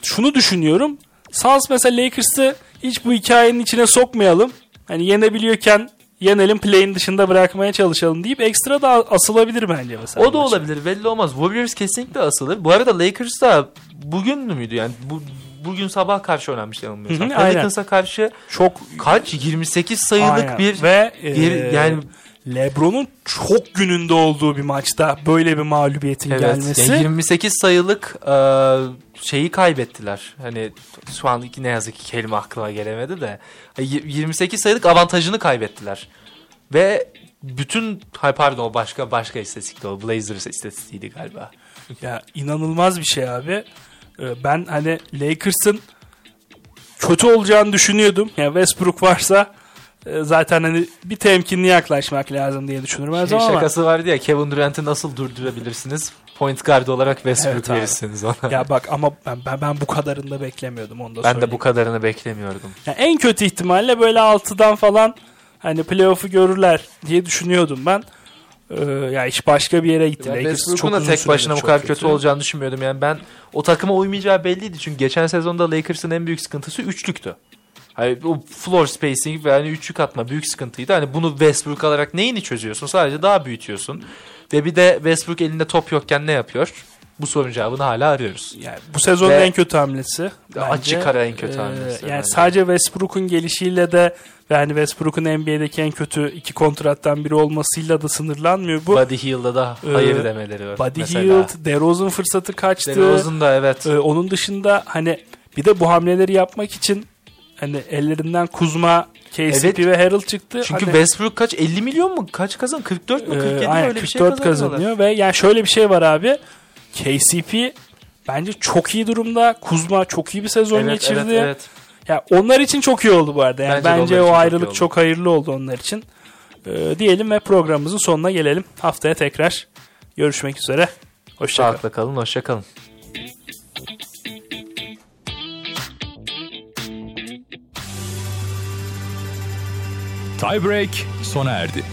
şunu düşünüyorum. Suns mesela Lakers'ı hiç bu hikayenin içine sokmayalım. Hani yenebiliyorken yenelim play'in dışında bırakmaya çalışalım deyip ekstra da asılabilir bence mesela. O da maça. olabilir belli olmaz. Warriors kesinlikle asılır. Bu arada Lakers da bugün müydü yani bu bugün sabah karşı oynanmıştı yanılmıyorsam. Pelicans'a karşı Çok kaç 28 sayılık Aynen. bir ve bir- e, yani LeBron'un çok gününde olduğu bir maçta böyle bir mağlubiyetin evet gelmesi. yani 28 sayılık e, şeyi kaybettiler. Hani şu an ne yazık ki kelime aklıma gelemedi de Y- 28 sayılık avantajını kaybettiler. Ve bütün pardon o başka başka istatistikti o Blazers istatistiğiydi galiba. Ya inanılmaz bir şey abi. Ee, Ben hani Lakers'ın kötü olacağını düşünüyordum. Yani Westbrook varsa e, zaten hani bir temkinli yaklaşmak lazım diye düşünürüm her Şey zaman ama şakası vardı ya Kevin Durant'i nasıl durdurabilirsiniz? Point guard olarak Westbrook Evet verirsiniz ona. ya bak ama ben, ben, ben bu kadarını da beklemiyordum onu da ben de söyleyeyim. bu kadarını beklemiyordum. Yani en kötü ihtimalle böyle 6'dan falan hani playoff'u görürler diye düşünüyordum ben. Ee, ya iş başka bir yere gitti. Westbrook'un da tek başına bu çok kadar kötü. olacağını düşünmüyordum. Yani ben o takıma uymayacağı belliydi. Çünkü geçen sezonda Lakers'ın en büyük sıkıntısı üçlüktü. Hani o floor spacing ve hani üçlük atma büyük sıkıntıydı. Hani bunu Westbrook alarak neyini çözüyorsun? Sadece daha büyütüyorsun. Ve bir de Westbrook elinde top yokken ne yapıyor? Bu sorunun cevabını hala arıyoruz. Yani bu sezonun Ve- en kötü hamlesi. Açık ara en kötü Ee, hamlesi Yani bence. sadece Westbrook'un gelişiyle de ve hani Westbrook'un NBA'deki en kötü iki kontrattan biri olmasıyla da sınırlanmıyor bu. Buddy Hield'a da Ee, hayır demeleri var. Buddy mesela. Hield, DeRozan fırsatı kaçtı. DeRozan da evet. Ee, onun dışında hani bir de bu hamleleri yapmak için hani ellerinden Kuzma, KCP Evet. ve Harold çıktı. Çünkü Hani, Westbrook kaç 50 milyon mu? Kaç kazan? 44 mü? e, 47 mi? aynen, Öyle bir şey 44 kazanıyorlar. kazanıyor ve yani şöyle bir şey var abi. KCP bence çok iyi durumda. Kuzma çok iyi bir sezon Evet, geçirdi. evet, evet. Ya onlar için çok iyi oldu bu arada. Yani Bence bence, o çok ayrılık oldu. çok hayırlı oldu onlar için. Ee, diyelim ve programımızın sonuna gelelim. Haftaya tekrar görüşmek üzere. Hoşçakalın. Sağlıkla kalın, hoşça Tiebreak sona erdi.